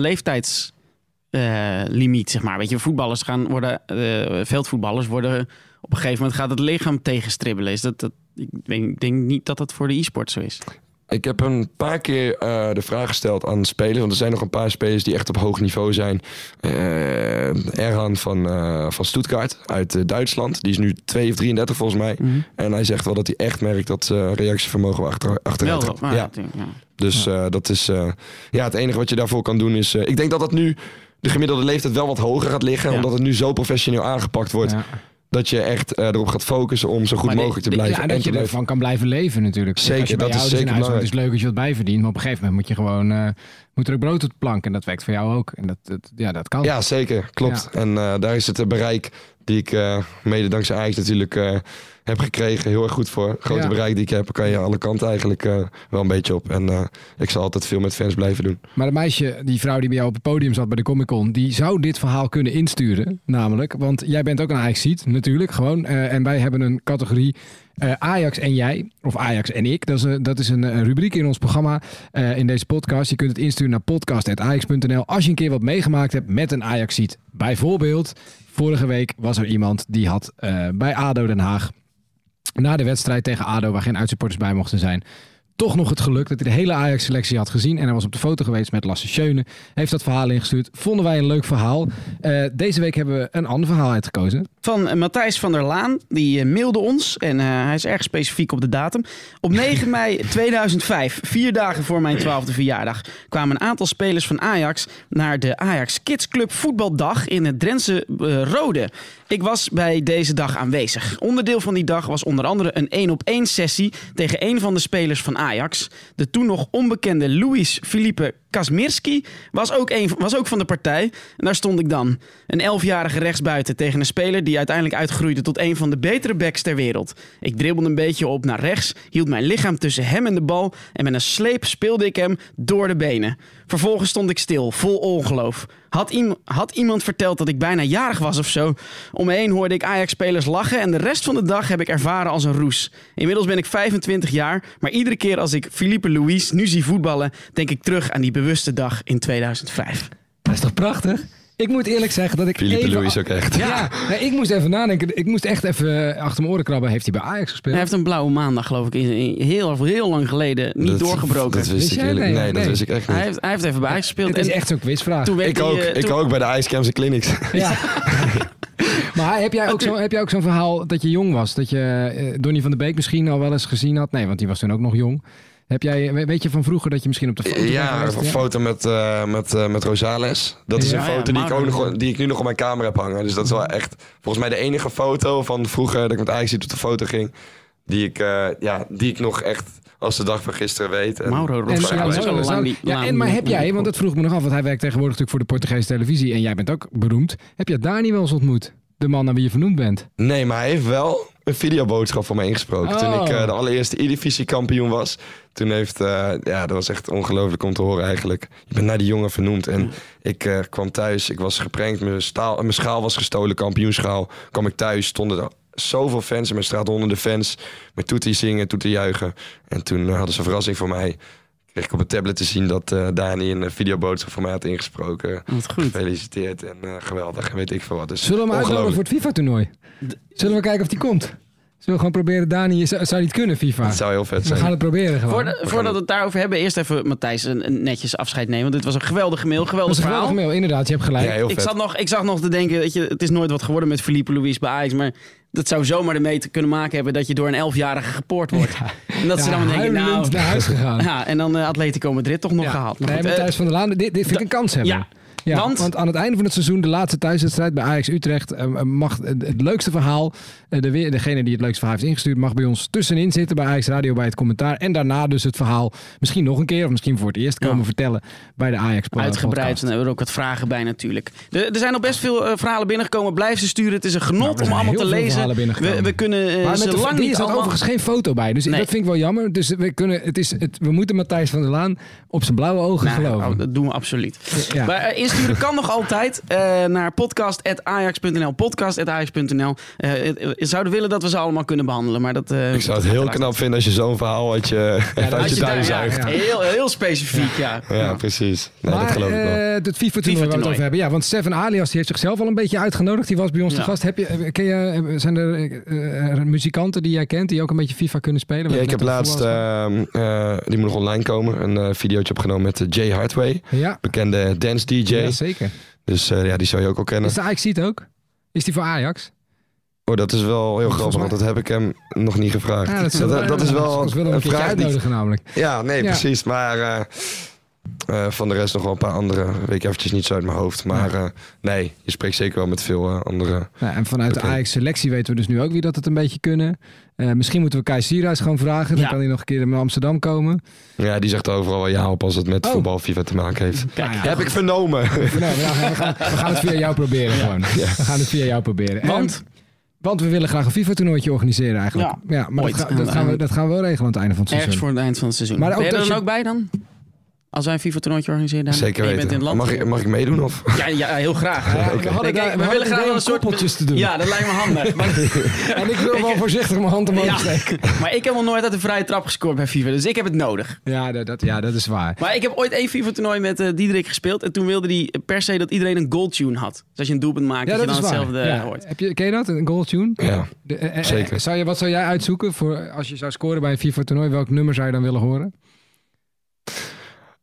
leeftijdslimiet, zeg maar. Weet je, voetballers gaan worden... eh, veldvoetballers worden... Op een gegeven moment gaat het lichaam tegenstribbelen. Is dat, dat, ik denk, ik denk niet dat dat voor de e-sport zo is. Ik heb een paar keer eh, de vraag gesteld aan spelers. Want er zijn nog een paar spelers die echt op hoog niveau zijn. Eh Erhan van, eh, van Stuttgart uit eh, Duitsland. Die is nu 2 of 33 volgens mij. Mhm. En hij zegt wel dat hij echt merkt dat eh reactievermogen achter, achteruit gaat. ja. ja. Dus eh, dat is eh, ja, het enige wat je daarvoor kan doen is. eh, ik denk dat dat nu de gemiddelde leeftijd wel wat hoger gaat liggen. Ja. Omdat het nu zo professioneel aangepakt wordt. Ja. Dat je echt eh, erop gaat focussen om zo goed Maar de- mogelijk te blijven. Ja, en dat je ervan kan blijven leven natuurlijk. Zeker, als je bij dat is in zeker huis woont, is het leuk als je wat bijverdient. Maar op een gegeven moment moet je gewoon... eh, moet er ook brood op de plank. En dat werkt voor jou ook. En dat, dat, ja, dat kan. Ja, zeker. Klopt. En eh, daar is het bereik die ik mede dankzij Ajax natuurlijk heb gekregen. Heel erg goed voor. Grote Ja. bereik die ik heb, kan je alle kanten eigenlijk eh, wel een beetje op. En eh, ik zal altijd veel met fans blijven doen. Maar dat meisje, die vrouw die bij jou op het podium zat bij de Comic Con, die zou dit verhaal kunnen insturen. Namelijk, want jij bent ook een Ajax-ziet, natuurlijk, gewoon. Eh, en wij hebben een categorie Ajax en jij, of Ajax en ik. Dat is, een- dat is een, rubriek in ons programma, in deze podcast. Je kunt het insturen naar podcast.ajax.nl als je een keer wat meegemaakt hebt met een Ajax-ziet. Bijvoorbeeld, vorige week was er iemand die had bij ADO Den Haag na de wedstrijd tegen ADO, waar geen uitsupporters bij mochten zijn, toch nog het geluk dat hij de hele Ajax-selectie had gezien. En hij was op de foto geweest met Lasse Schöne. Heeft dat verhaal ingestuurd. Vonden wij een leuk verhaal. Eh, deze week hebben we een ander verhaal uitgekozen. Van eh, Matthijs van der Laan. Die eh, mailde ons. En hij is erg specifiek op de datum. Op 9 mei 2005, vier dagen voor mijn 12e verjaardag, kwamen een aantal spelers van Ajax naar de Ajax Kids Club voetbaldag in het Drentse Rode. Ik was bij deze dag aanwezig. Onderdeel van die dag was onder andere een 1 op 1 sessie tegen een van de spelers van Ajax. De toen nog onbekende Luis Felipe Kasmirski was ook, was ook van de partij. En daar stond ik dan. Een elfjarige rechtsbuiten tegen een speler die uiteindelijk uitgroeide tot een van de betere backs ter wereld. Ik dribbelde een beetje op naar rechts, hield mijn lichaam tussen hem en de bal en met een sleep speelde ik hem door de benen. Vervolgens stond ik stil, vol ongeloof. Had, had iemand verteld dat ik bijna jarig was of zo? Om me heen hoorde ik Ajax-spelers lachen en de rest van de dag heb ik ervaren als een roes. Inmiddels ben ik 25 jaar, maar iedere keer als ik Philippe Louis nu zie voetballen, denk ik terug aan die bewuste dag in 2005. Dat is toch prachtig? Ik moet eerlijk zeggen dat ik Philippe even... Louis ook echt. Ja, nee, ik moest even nadenken. Ik moest echt even achter mijn oren krabben. Heeft hij bij Ajax gespeeld? Hij heeft een blauwe maandag, geloof ik, in- in- heel, heel lang geleden niet Dat- doorgebroken. Dat wist Wist ik eerlijk. Nee, Nee, dat wist ik echt niet. hij, heeft, hij heeft even bij Ajax gespeeld. Het is en echt zo'n quizvraag. toen Ik ook, eh, ik toen- ook bij de en Clinics. Ja. maar heb jij, ook zo, heb jij ook zo'n verhaal dat je jong was? Dat je eh, Donny van de Beek misschien al wel eens gezien had? Nee, want die was toen ook nog jong. Heb jij, we- weet je van vroeger dat je misschien op de foto Ja, geweest? een foto met, eh, met, eh, met Rosales. Dat is Ja, een ja, foto die, ik ook nog, die ik nu nog op mijn camera heb hangen. Dus dat is wel echt volgens mij de enige foto van vroeger dat ik met Ajax op de foto ging. Die ik, eh, ja, die ik nog echt als de dag van gisteren weet. En Mauro En, Rosales. Ja, ja, en maar heb jij, want dat vroeg me nog af, want hij werkt tegenwoordig natuurlijk voor de Portugese televisie en jij bent ook beroemd. Heb je Dani wel eens ontmoet? De man naar wie je vernoemd bent. Nee, maar hij heeft wel een videoboodschap van mij ingesproken. Toen Oh. ik eh, de allereerste E-divisie kampioen was. Toen heeft, eh, ja, dat was echt ongelooflijk om te horen eigenlijk. Je bent naar die jongen vernoemd. En ik eh, kwam thuis, ik was geprankt, mijn, staal, mijn schaal was gestolen, kampioenschaal. Kwam ik thuis, stonden er zoveel fans in mijn straat, honderden fans. Met toetie zingen, toetie juichen. En toen eh, hadden ze een verrassing voor mij. Kreeg ik op het tablet te zien dat eh, Dani een videoboodschap voor mij had ingesproken. Wat goed. Gefeliciteerd en eh, geweldig en weet ik veel wat. Dus Zullen we hem uitnodigen voor het FIFA-toernooi? Zullen we kijken of die komt? Zullen we gewoon proberen, Dani, zou, zou niet kunnen, FIFA? Dat zou heel vet We zijn. gaan het proberen gewoon. Voordat, voordat we het daarover hebben, eerst even Matthijs een, een netjes afscheid nemen. Want dit was een geweldige mail, dat geweldig een verhaal. geweldige mail, inderdaad, je hebt gelijk. Ja, heel Ik vet. zat, nog, ik zat nog te denken, weet je, het is nooit wat geworden met Philippe Louis bij Ajax. Maar dat zou zomaar ermee te kunnen maken hebben dat je door een elfjarige gepoord wordt. En dat ze dan denken, nou... naar huis gegaan. Ja, en dan eh, Atletico Madrid toch nog Ja. gehaald. Maar Nee, goed, eh, Thijs van der Laan, dit, dit vind ik een kans hebben. ja. Ja, Want? want? aan het einde van het seizoen, de laatste thuiswedstrijd bij Ajax Utrecht, eh, mag het, leukste verhaal, eh, de, degene die het leukste verhaal heeft ingestuurd, mag bij ons tussenin zitten bij Ajax Radio bij het commentaar. En daarna dus het verhaal misschien nog een keer, of misschien voor het eerst komen Ja. vertellen bij de Ajax Uitgebreid. podcast. En hebben we er ook wat vragen bij natuurlijk. Er, er zijn nog best veel eh, verhalen binnengekomen. Blijf ze sturen. Het is een Nou, genot er om allemaal te lezen. We, we kunnen eh, Maar met de, lang niet is allemaal... overigens geen foto bij. Dus Nee. dat vind ik wel jammer. Dus we, kunnen, het is, het, we moeten Matthijs van der Laan op zijn blauwe ogen Nou, geloven. oh, dat doen we absoluut. Ja. Maar insturen kan nog altijd eh, naar podcast.ajax.nl. Podcast.ajax.nl. Eh, eh, zouden willen dat we ze allemaal kunnen behandelen. Maar dat, eh, Ik zou het heel knap vinden als je zo'n verhaal uit je, uit Als je je daar- duim ja, zuigt. Ja, heel, heel specifiek, ja. precies. Nee, dat geloof ik wel. eh, het FIFA-toernooi waar we het over hebben. Ja, want Seven Alias die heeft zichzelf al een beetje uitgenodigd. Die was bij ons te Ja. gast. Heb je, ken je, zijn er muzikanten die jij kent die ook een beetje FIFA kunnen spelen? Ja, ik heb laatst, ehm, eh, die moet nog online komen, een eh videootje opgenomen met Jay Hardway. Ja, bekende dance DJ. Ja, zeker. Dus eh, ja, die zou je ook al kennen. Is de Ajax ziet ook? Is die voor Ajax? Oh, dat is wel heel grappig, want dat heb ik hem nog niet gevraagd. Ja, dat, dat is wel een vraag die... namelijk. Ja, nee, Ja. precies. Maar eh, eh, van de rest nog wel een paar andere. Weet ik eventjes niet zo uit mijn hoofd. Maar eh, nee, je spreekt zeker wel met veel eh, andere. Nou, en vanuit de. Ajax-selectie weten we dus nu ook wie dat het een beetje kunnen. Eh, misschien moeten we Kai Sierhuis gewoon vragen. Dan Ja. kan hij nog een keer naar Amsterdam komen. Ja, die zegt overal wel ja op als het met Oh. voetbal FIFA te maken heeft. Ja, Heb ik vernomen. Nou, we, gaan, we, gaan, we gaan het via jou proberen gewoon. We gaan het via jou proberen. Want? En- want we willen graag een FIFA-toernooitje organiseren eigenlijk. Ja, Ja, maar dat, ooit. ga- dat, gaan we, dat gaan we wel regelen aan het einde van het Ergens seizoen. voor het eind van het seizoen. Maar ben je er dan je- ook bij dan? Als wij een FIFA-toernooitje organiseren? Zeker weten. bent in het land. mag, ik, mag ik meedoen? Of? Ja, ja, heel graag. Ja, we kijk, willen graag wel een soort koppeltjes te doen. Ja, dat lijkt me handig. Maar, En ik wil wel voorzichtig mijn hand omhoog ja, steken. maar ik heb nog nooit uit de vrije trap gescoord bij FIFA, dus ik heb het nodig. Ja, dat, dat- ja, dat is waar. Maar ik heb ooit één FIFA-toernooi met eh Diederik gespeeld en toen wilde hij per se dat iedereen een goaltune had. Dus als je een doelpunt maakt, Ja, dat, dat je dan hetzelfde Ja. hoort. Heb je, ken je dat, een goal tune? Ja. De- eh, eh, Zeker. Zou je, wat zou jij uitzoeken voor als je zou scoren bij een FIFA-toernooi? Welk nummer zou je dan willen horen?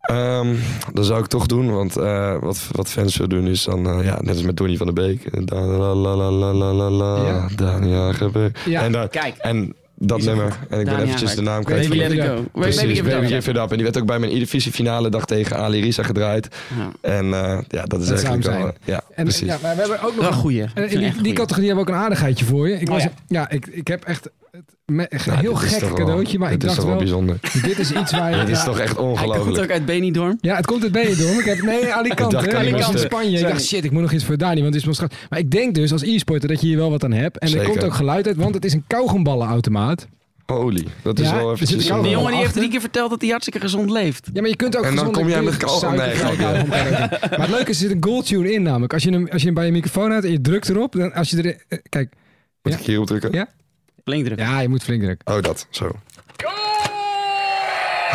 Ehm, dat zou ik toch doen, want eh, wat, wat fans willen doen is dan, eh, ja, net als met Donny van der Beek. eh, Da, la, la, la, la, la, la, la, Ja. Dani Hagebeek. Ja. En, dan- Kijk. en dat nummer. En ik ben eventjes de naam kwijt. Baby Baby let it go. Baby Precies, Baby up. Give It Up. En die werd ook bij mijn Eredivisie-finale dag tegen Ali Risa gedraaid. Ja. En eh, ja, dat is Dat zou eigenlijk wel... Ja, En, precies. ja, maar we hebben ook nog een goeie. En in die, categorie hebben we ook een aardigheidje voor je. Ik, Oh, was, ja. ja. ik, ik heb echt het, me- echt een Nou, heel is gek wel- cadeautje, maar ik dit is dacht toch wel wel, bijzonder. dit is iets waar je... Dit is ja, toch echt Hij komt ongelooflijk. ook uit Benidorm. Ja, het komt uit Benidorm. Ik heb, nee, Alicante. Missen. Spanje. Ik dacht, shit, ik moet nog iets voor Dani, want het is mijn schat. Maar ik denk dus als e-sporter dat je hier wel wat aan hebt. En er komt ook geluid uit, want het is een kauwgomballenautomaat. Holy, dat is Ja, wel eventjes... een Die jongen die heeft drie keer verteld dat hij hartstikke gezond leeft. Ja, maar je kunt ook En dan kom jij met suiker- nee. Maar het leuke is, er zit een gold tune in namelijk. Als je hem, als je hem bij je microfoon houdt en je drukt erop, dan als je er... eh, Kijk, Moet Ja. ik hierop drukken? Ja. Flink druk. ja, je moet flink drukken. Oh, dat. Zo.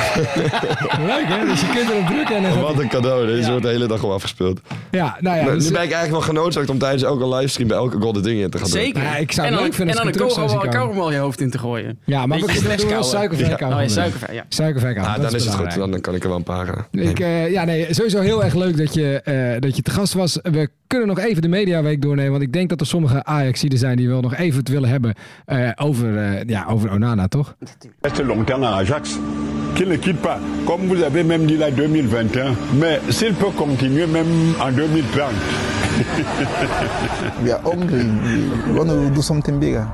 Leuk hè? Dus je kunt erop drukken en dan gaat Wat een cadeau. Deze wordt de hele dag al afgespeeld. Ja, nou ja. Nou, dus- nu ben ik eigenlijk wel genoodzaakt om tijdens elke livestream bij elke golden ding in te gaan doen. Zeker. Ja, ik zou en het leuk vinden en als dan ik een al je hoofd in te gooien. Ja, maar we kunnen wel suikervrij kauwgom Oh, ja, doen. suikervrij, ja. Suikervrij kauwgom, Ah, dan is het goed. Dan kan ik er wel een paar eh, Ik, eh, ja, nee, sowieso heel erg leuk dat je, eh, dat je te gast was. We kunnen nog even de Mediaweek doornemen. Want ik denk dat er sommige Ajaxiden zijn die wel nog even het willen hebben eh, over, eh, ja, over Onana, toch? reste longtemps à Ajax, qu'il ne quitte pas, comme vous avez même dit là 2021, mais s'il peut continuer même en 2030. We are hungry. We want to do something bigger.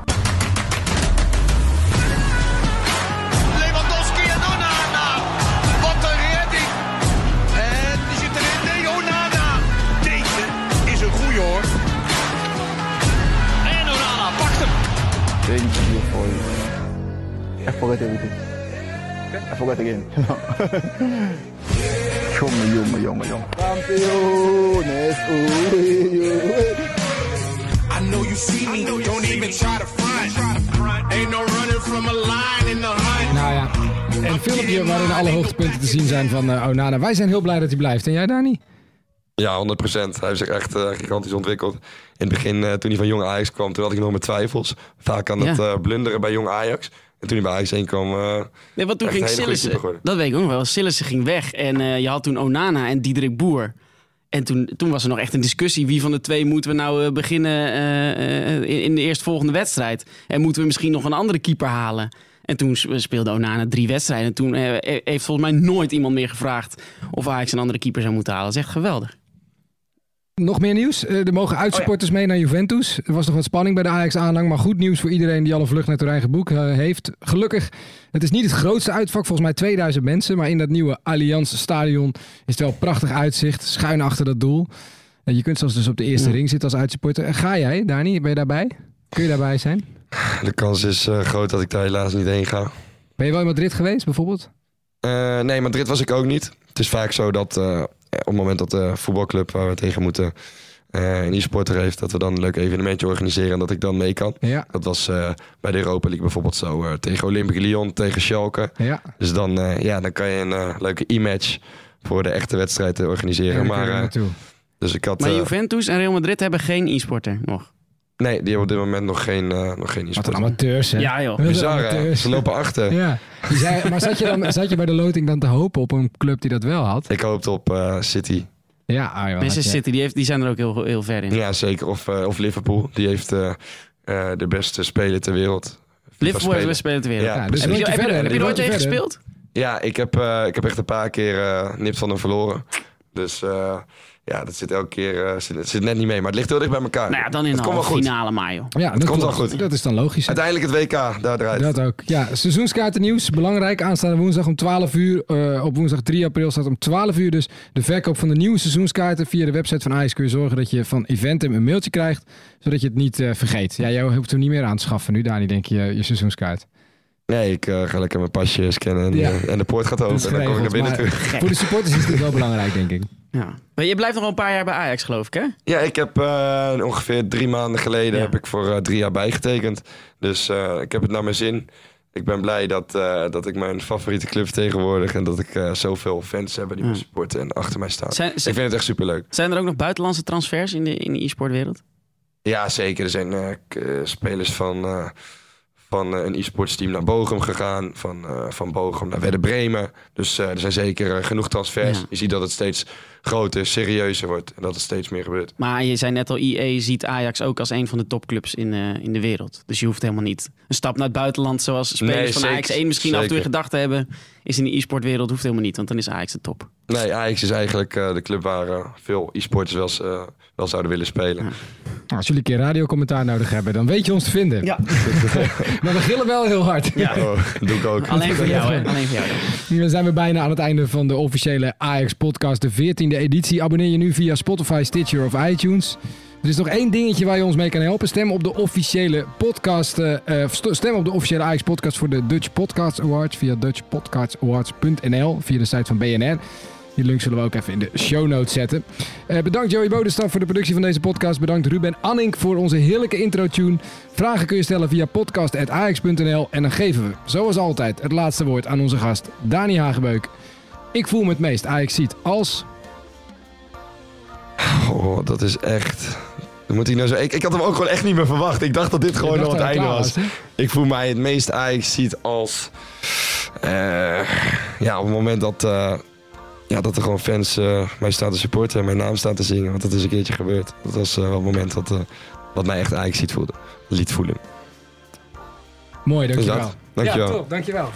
Lewandowski en Onana. Wat een redding. En die zit erin. Nee, Onana. Deze is een goeie hoor. En Onana pakt hem. Thank you for you. I forget everything. I forget again. jongen, jongen, jongen, jongen. I know you see me. Don't even try to front. Ain't no running from a line in the hunt. Nou ja, een filmpje waarin alle hoogtepunten te zien zijn van eh, Onana. Wij zijn heel blij dat hij blijft. En jij, Dani? Ja, 100% Hij heeft zich echt eh, gigantisch ontwikkeld. In het begin, eh, toen hij van Jong Ajax kwam, toen had ik nog mijn twijfels. Vaak aan het eh, blunderen bij Jong Ajax. En toen hij bij Ajax heen kwam... eh, Nee, want toen ging Sillissen, dat weet ik ook nog wel, Sillissen ging weg en eh, je had toen Onana en Diederik Boer. En toen, toen was er nog echt een discussie. Wie van de twee moeten we nou eh, beginnen in, in de eerstvolgende wedstrijd? En moeten we misschien nog een andere keeper halen? En toen speelde Onana drie wedstrijden. En toen eh, heeft volgens mij nooit iemand meer gevraagd of Ajax een andere keeper zou moeten halen. Dat is echt geweldig. Nog meer nieuws. Eh, er mogen uitsupporters mee naar Juventus. Er was nog wat spanning bij de Ajax-aanhang. Maar goed nieuws voor iedereen die al een vlucht naar Turijn geboekt eh, heeft. Gelukkig, het is niet het grootste uitvak. Volgens mij 2000 mensen. Maar in dat nieuwe Allianz Stadion is het wel prachtig uitzicht. Schuin achter dat doel. En je kunt zelfs dus op de eerste ring zitten als uitsupporter. Ga jij, Dani? Ben je daarbij? Kun je daarbij zijn? De kans is eh, groot dat ik daar helaas niet heen ga. Ben je wel in Madrid geweest, bijvoorbeeld? Eh, nee, Madrid was ik ook niet. Het is vaak zo dat eh, op het moment dat de voetbalclub waar we tegen moeten eh, een e-sporter heeft, dat we dan een leuk evenementje organiseren en dat ik dan mee kan. Ja. Dat was eh, bij de Europa League bijvoorbeeld zo eh, tegen Olympique Lyon, tegen Schalke. Ja. Dus dan, eh, ja, dan kan je een leuke e-match voor de echte wedstrijd organiseren. Ja, maar, dus ik had... Maar Juventus en Real Madrid hebben geen e-sporter nog. Nee, die hebben op dit moment nog geen, eh, nog geen Wat een amateurs, hè? Ja, joh. Bizar, hè? Ze lopen achter. Ja. Zei- maar zat je, dan, zat je bij de loting dan te hopen op een club die dat wel had? Ik hoopte op eh, City. Ja, ah, joh, Manchester City, die, heeft, die zijn er ook heel, heel ver in. Ja, zeker. Of, eh, of Liverpool. Die heeft eh, eh, de beste speler ter wereld. Liverpool heeft de speler ter wereld. Ja, Ja, dus heb je, heb je, verder, heb je er ooit tegen gespeeld? Ja, ik heb, eh, ik heb echt een paar keer eh nipt van hem verloren. Dus eh, ja, dat zit elke keer eh, zit, het zit net niet mee. Maar het ligt heel dicht bij elkaar. Nou ja, dan in Het de komt wel halve goed. finale. Ja, dat komt wel goed. Dat is dan logisch. hè? Uiteindelijk het WK, daar draait het. Dat ook. Ja, seizoenskaarten nieuws. Belangrijk. Aanstaande woensdag om 12 uur. eh, op woensdag 3 april staat om 12 uur dus de verkoop van de nieuwe seizoenskaarten. Via de website van Ajax kun je zorgen dat je van Eventum een mailtje krijgt. Zodat je het niet eh, vergeet. Ja, jij hoeft hem niet meer aan te schaffen nu, Dani, denk je, je seizoenskaart. Nee, ik eh, ga lekker mijn pasje scannen en, Ja. en de poort gaat open. En dan kom ik naar binnen maar- terug. Voor de supporters is dit wel belangrijk, denk ik. Ja. Maar je blijft nog wel een paar jaar bij Ajax, geloof ik, hè? Ja, ik heb eh, ongeveer drie maanden geleden Ja. heb ik voor eh, drie jaar bijgetekend. Dus eh, ik heb het naar mijn zin. Ik ben blij dat, eh, dat ik mijn favoriete club vertegenwoordig. En dat ik eh, zoveel fans heb die me Ja. supporten en achter mij staan. Zijn, Ik vind het echt superleuk. zijn er ook nog buitenlandse transfers in de, in de e-sportwereld? Ja, zeker. Er zijn eh, eh, spelers van, eh, van een e-sports team naar Bochum gegaan. Van, eh, van Bochum naar Werder Bremen. Dus eh, er zijn zeker genoeg transfers. Ja. Je ziet dat het steeds groter, serieuzer wordt. En dat er steeds meer gebeurt. Maar je zei net al, EA ziet Ajax ook als een van de topclubs in, eh, in de wereld. Dus je hoeft helemaal niet een stap naar het buitenland zoals spelers Nee, van zeker, Ajax 1 misschien af en toe zeker. gedacht hebben. Is in de e-sportwereld hoeft helemaal niet, want dan is Ajax de top. Nee, Ajax is eigenlijk eh, de club waar eh, veel e-sporters wel, eh, wel zouden willen spelen. Ja. Nou, Als jullie een keer radiocommentaar nodig hebben, dan weet je ons te vinden. Ja. maar we gillen wel heel hard. Ja. Oh, doe ik ook. Alleen voor jou, hè? Alleen voor jou. Dan zijn we bijna aan het einde van de officiële Ajax-podcast, de 14e editie. Abonneer je nu via Spotify, Stitcher of iTunes. Er is nog één dingetje waar je ons mee kan helpen. Stem op de officiële podcast. eh, eh, st- stem op de officiële Ajax-podcast voor de Dutch Podcast Awards via dutchpodcastawards.nl via de site van BNR. Die link zullen we ook even in de show notes zetten. Eh, bedankt Joey Bodestaf voor de productie van deze podcast. Bedankt Ruben Anning voor onze heerlijke intro-tune. Vragen kun je stellen via podcast.ajax.nl. En dan geven we, zoals altijd, het laatste woord aan onze gast Dani Hagebeuk. Ik voel me het meest Ajax ziet als... Oh, dat is echt... Dan moet hij nou zo... ik, ik had hem ook gewoon echt niet meer verwacht. Ik dacht dat dit gewoon dacht het einde was. Ik voel mij het meest Ajax ziet als... eh, ja, op het moment dat, eh, ja, dat er gewoon fans eh, mij staan te supporten en mijn naam staan te zingen. Want dat is een keertje gebeurd. Dat was wel het moment dat, wat mij echt Ajax ziet voelde, liet voelen. Mooi, Dus dankjewel. dat. Dankjewel. Ja, top, dankjewel.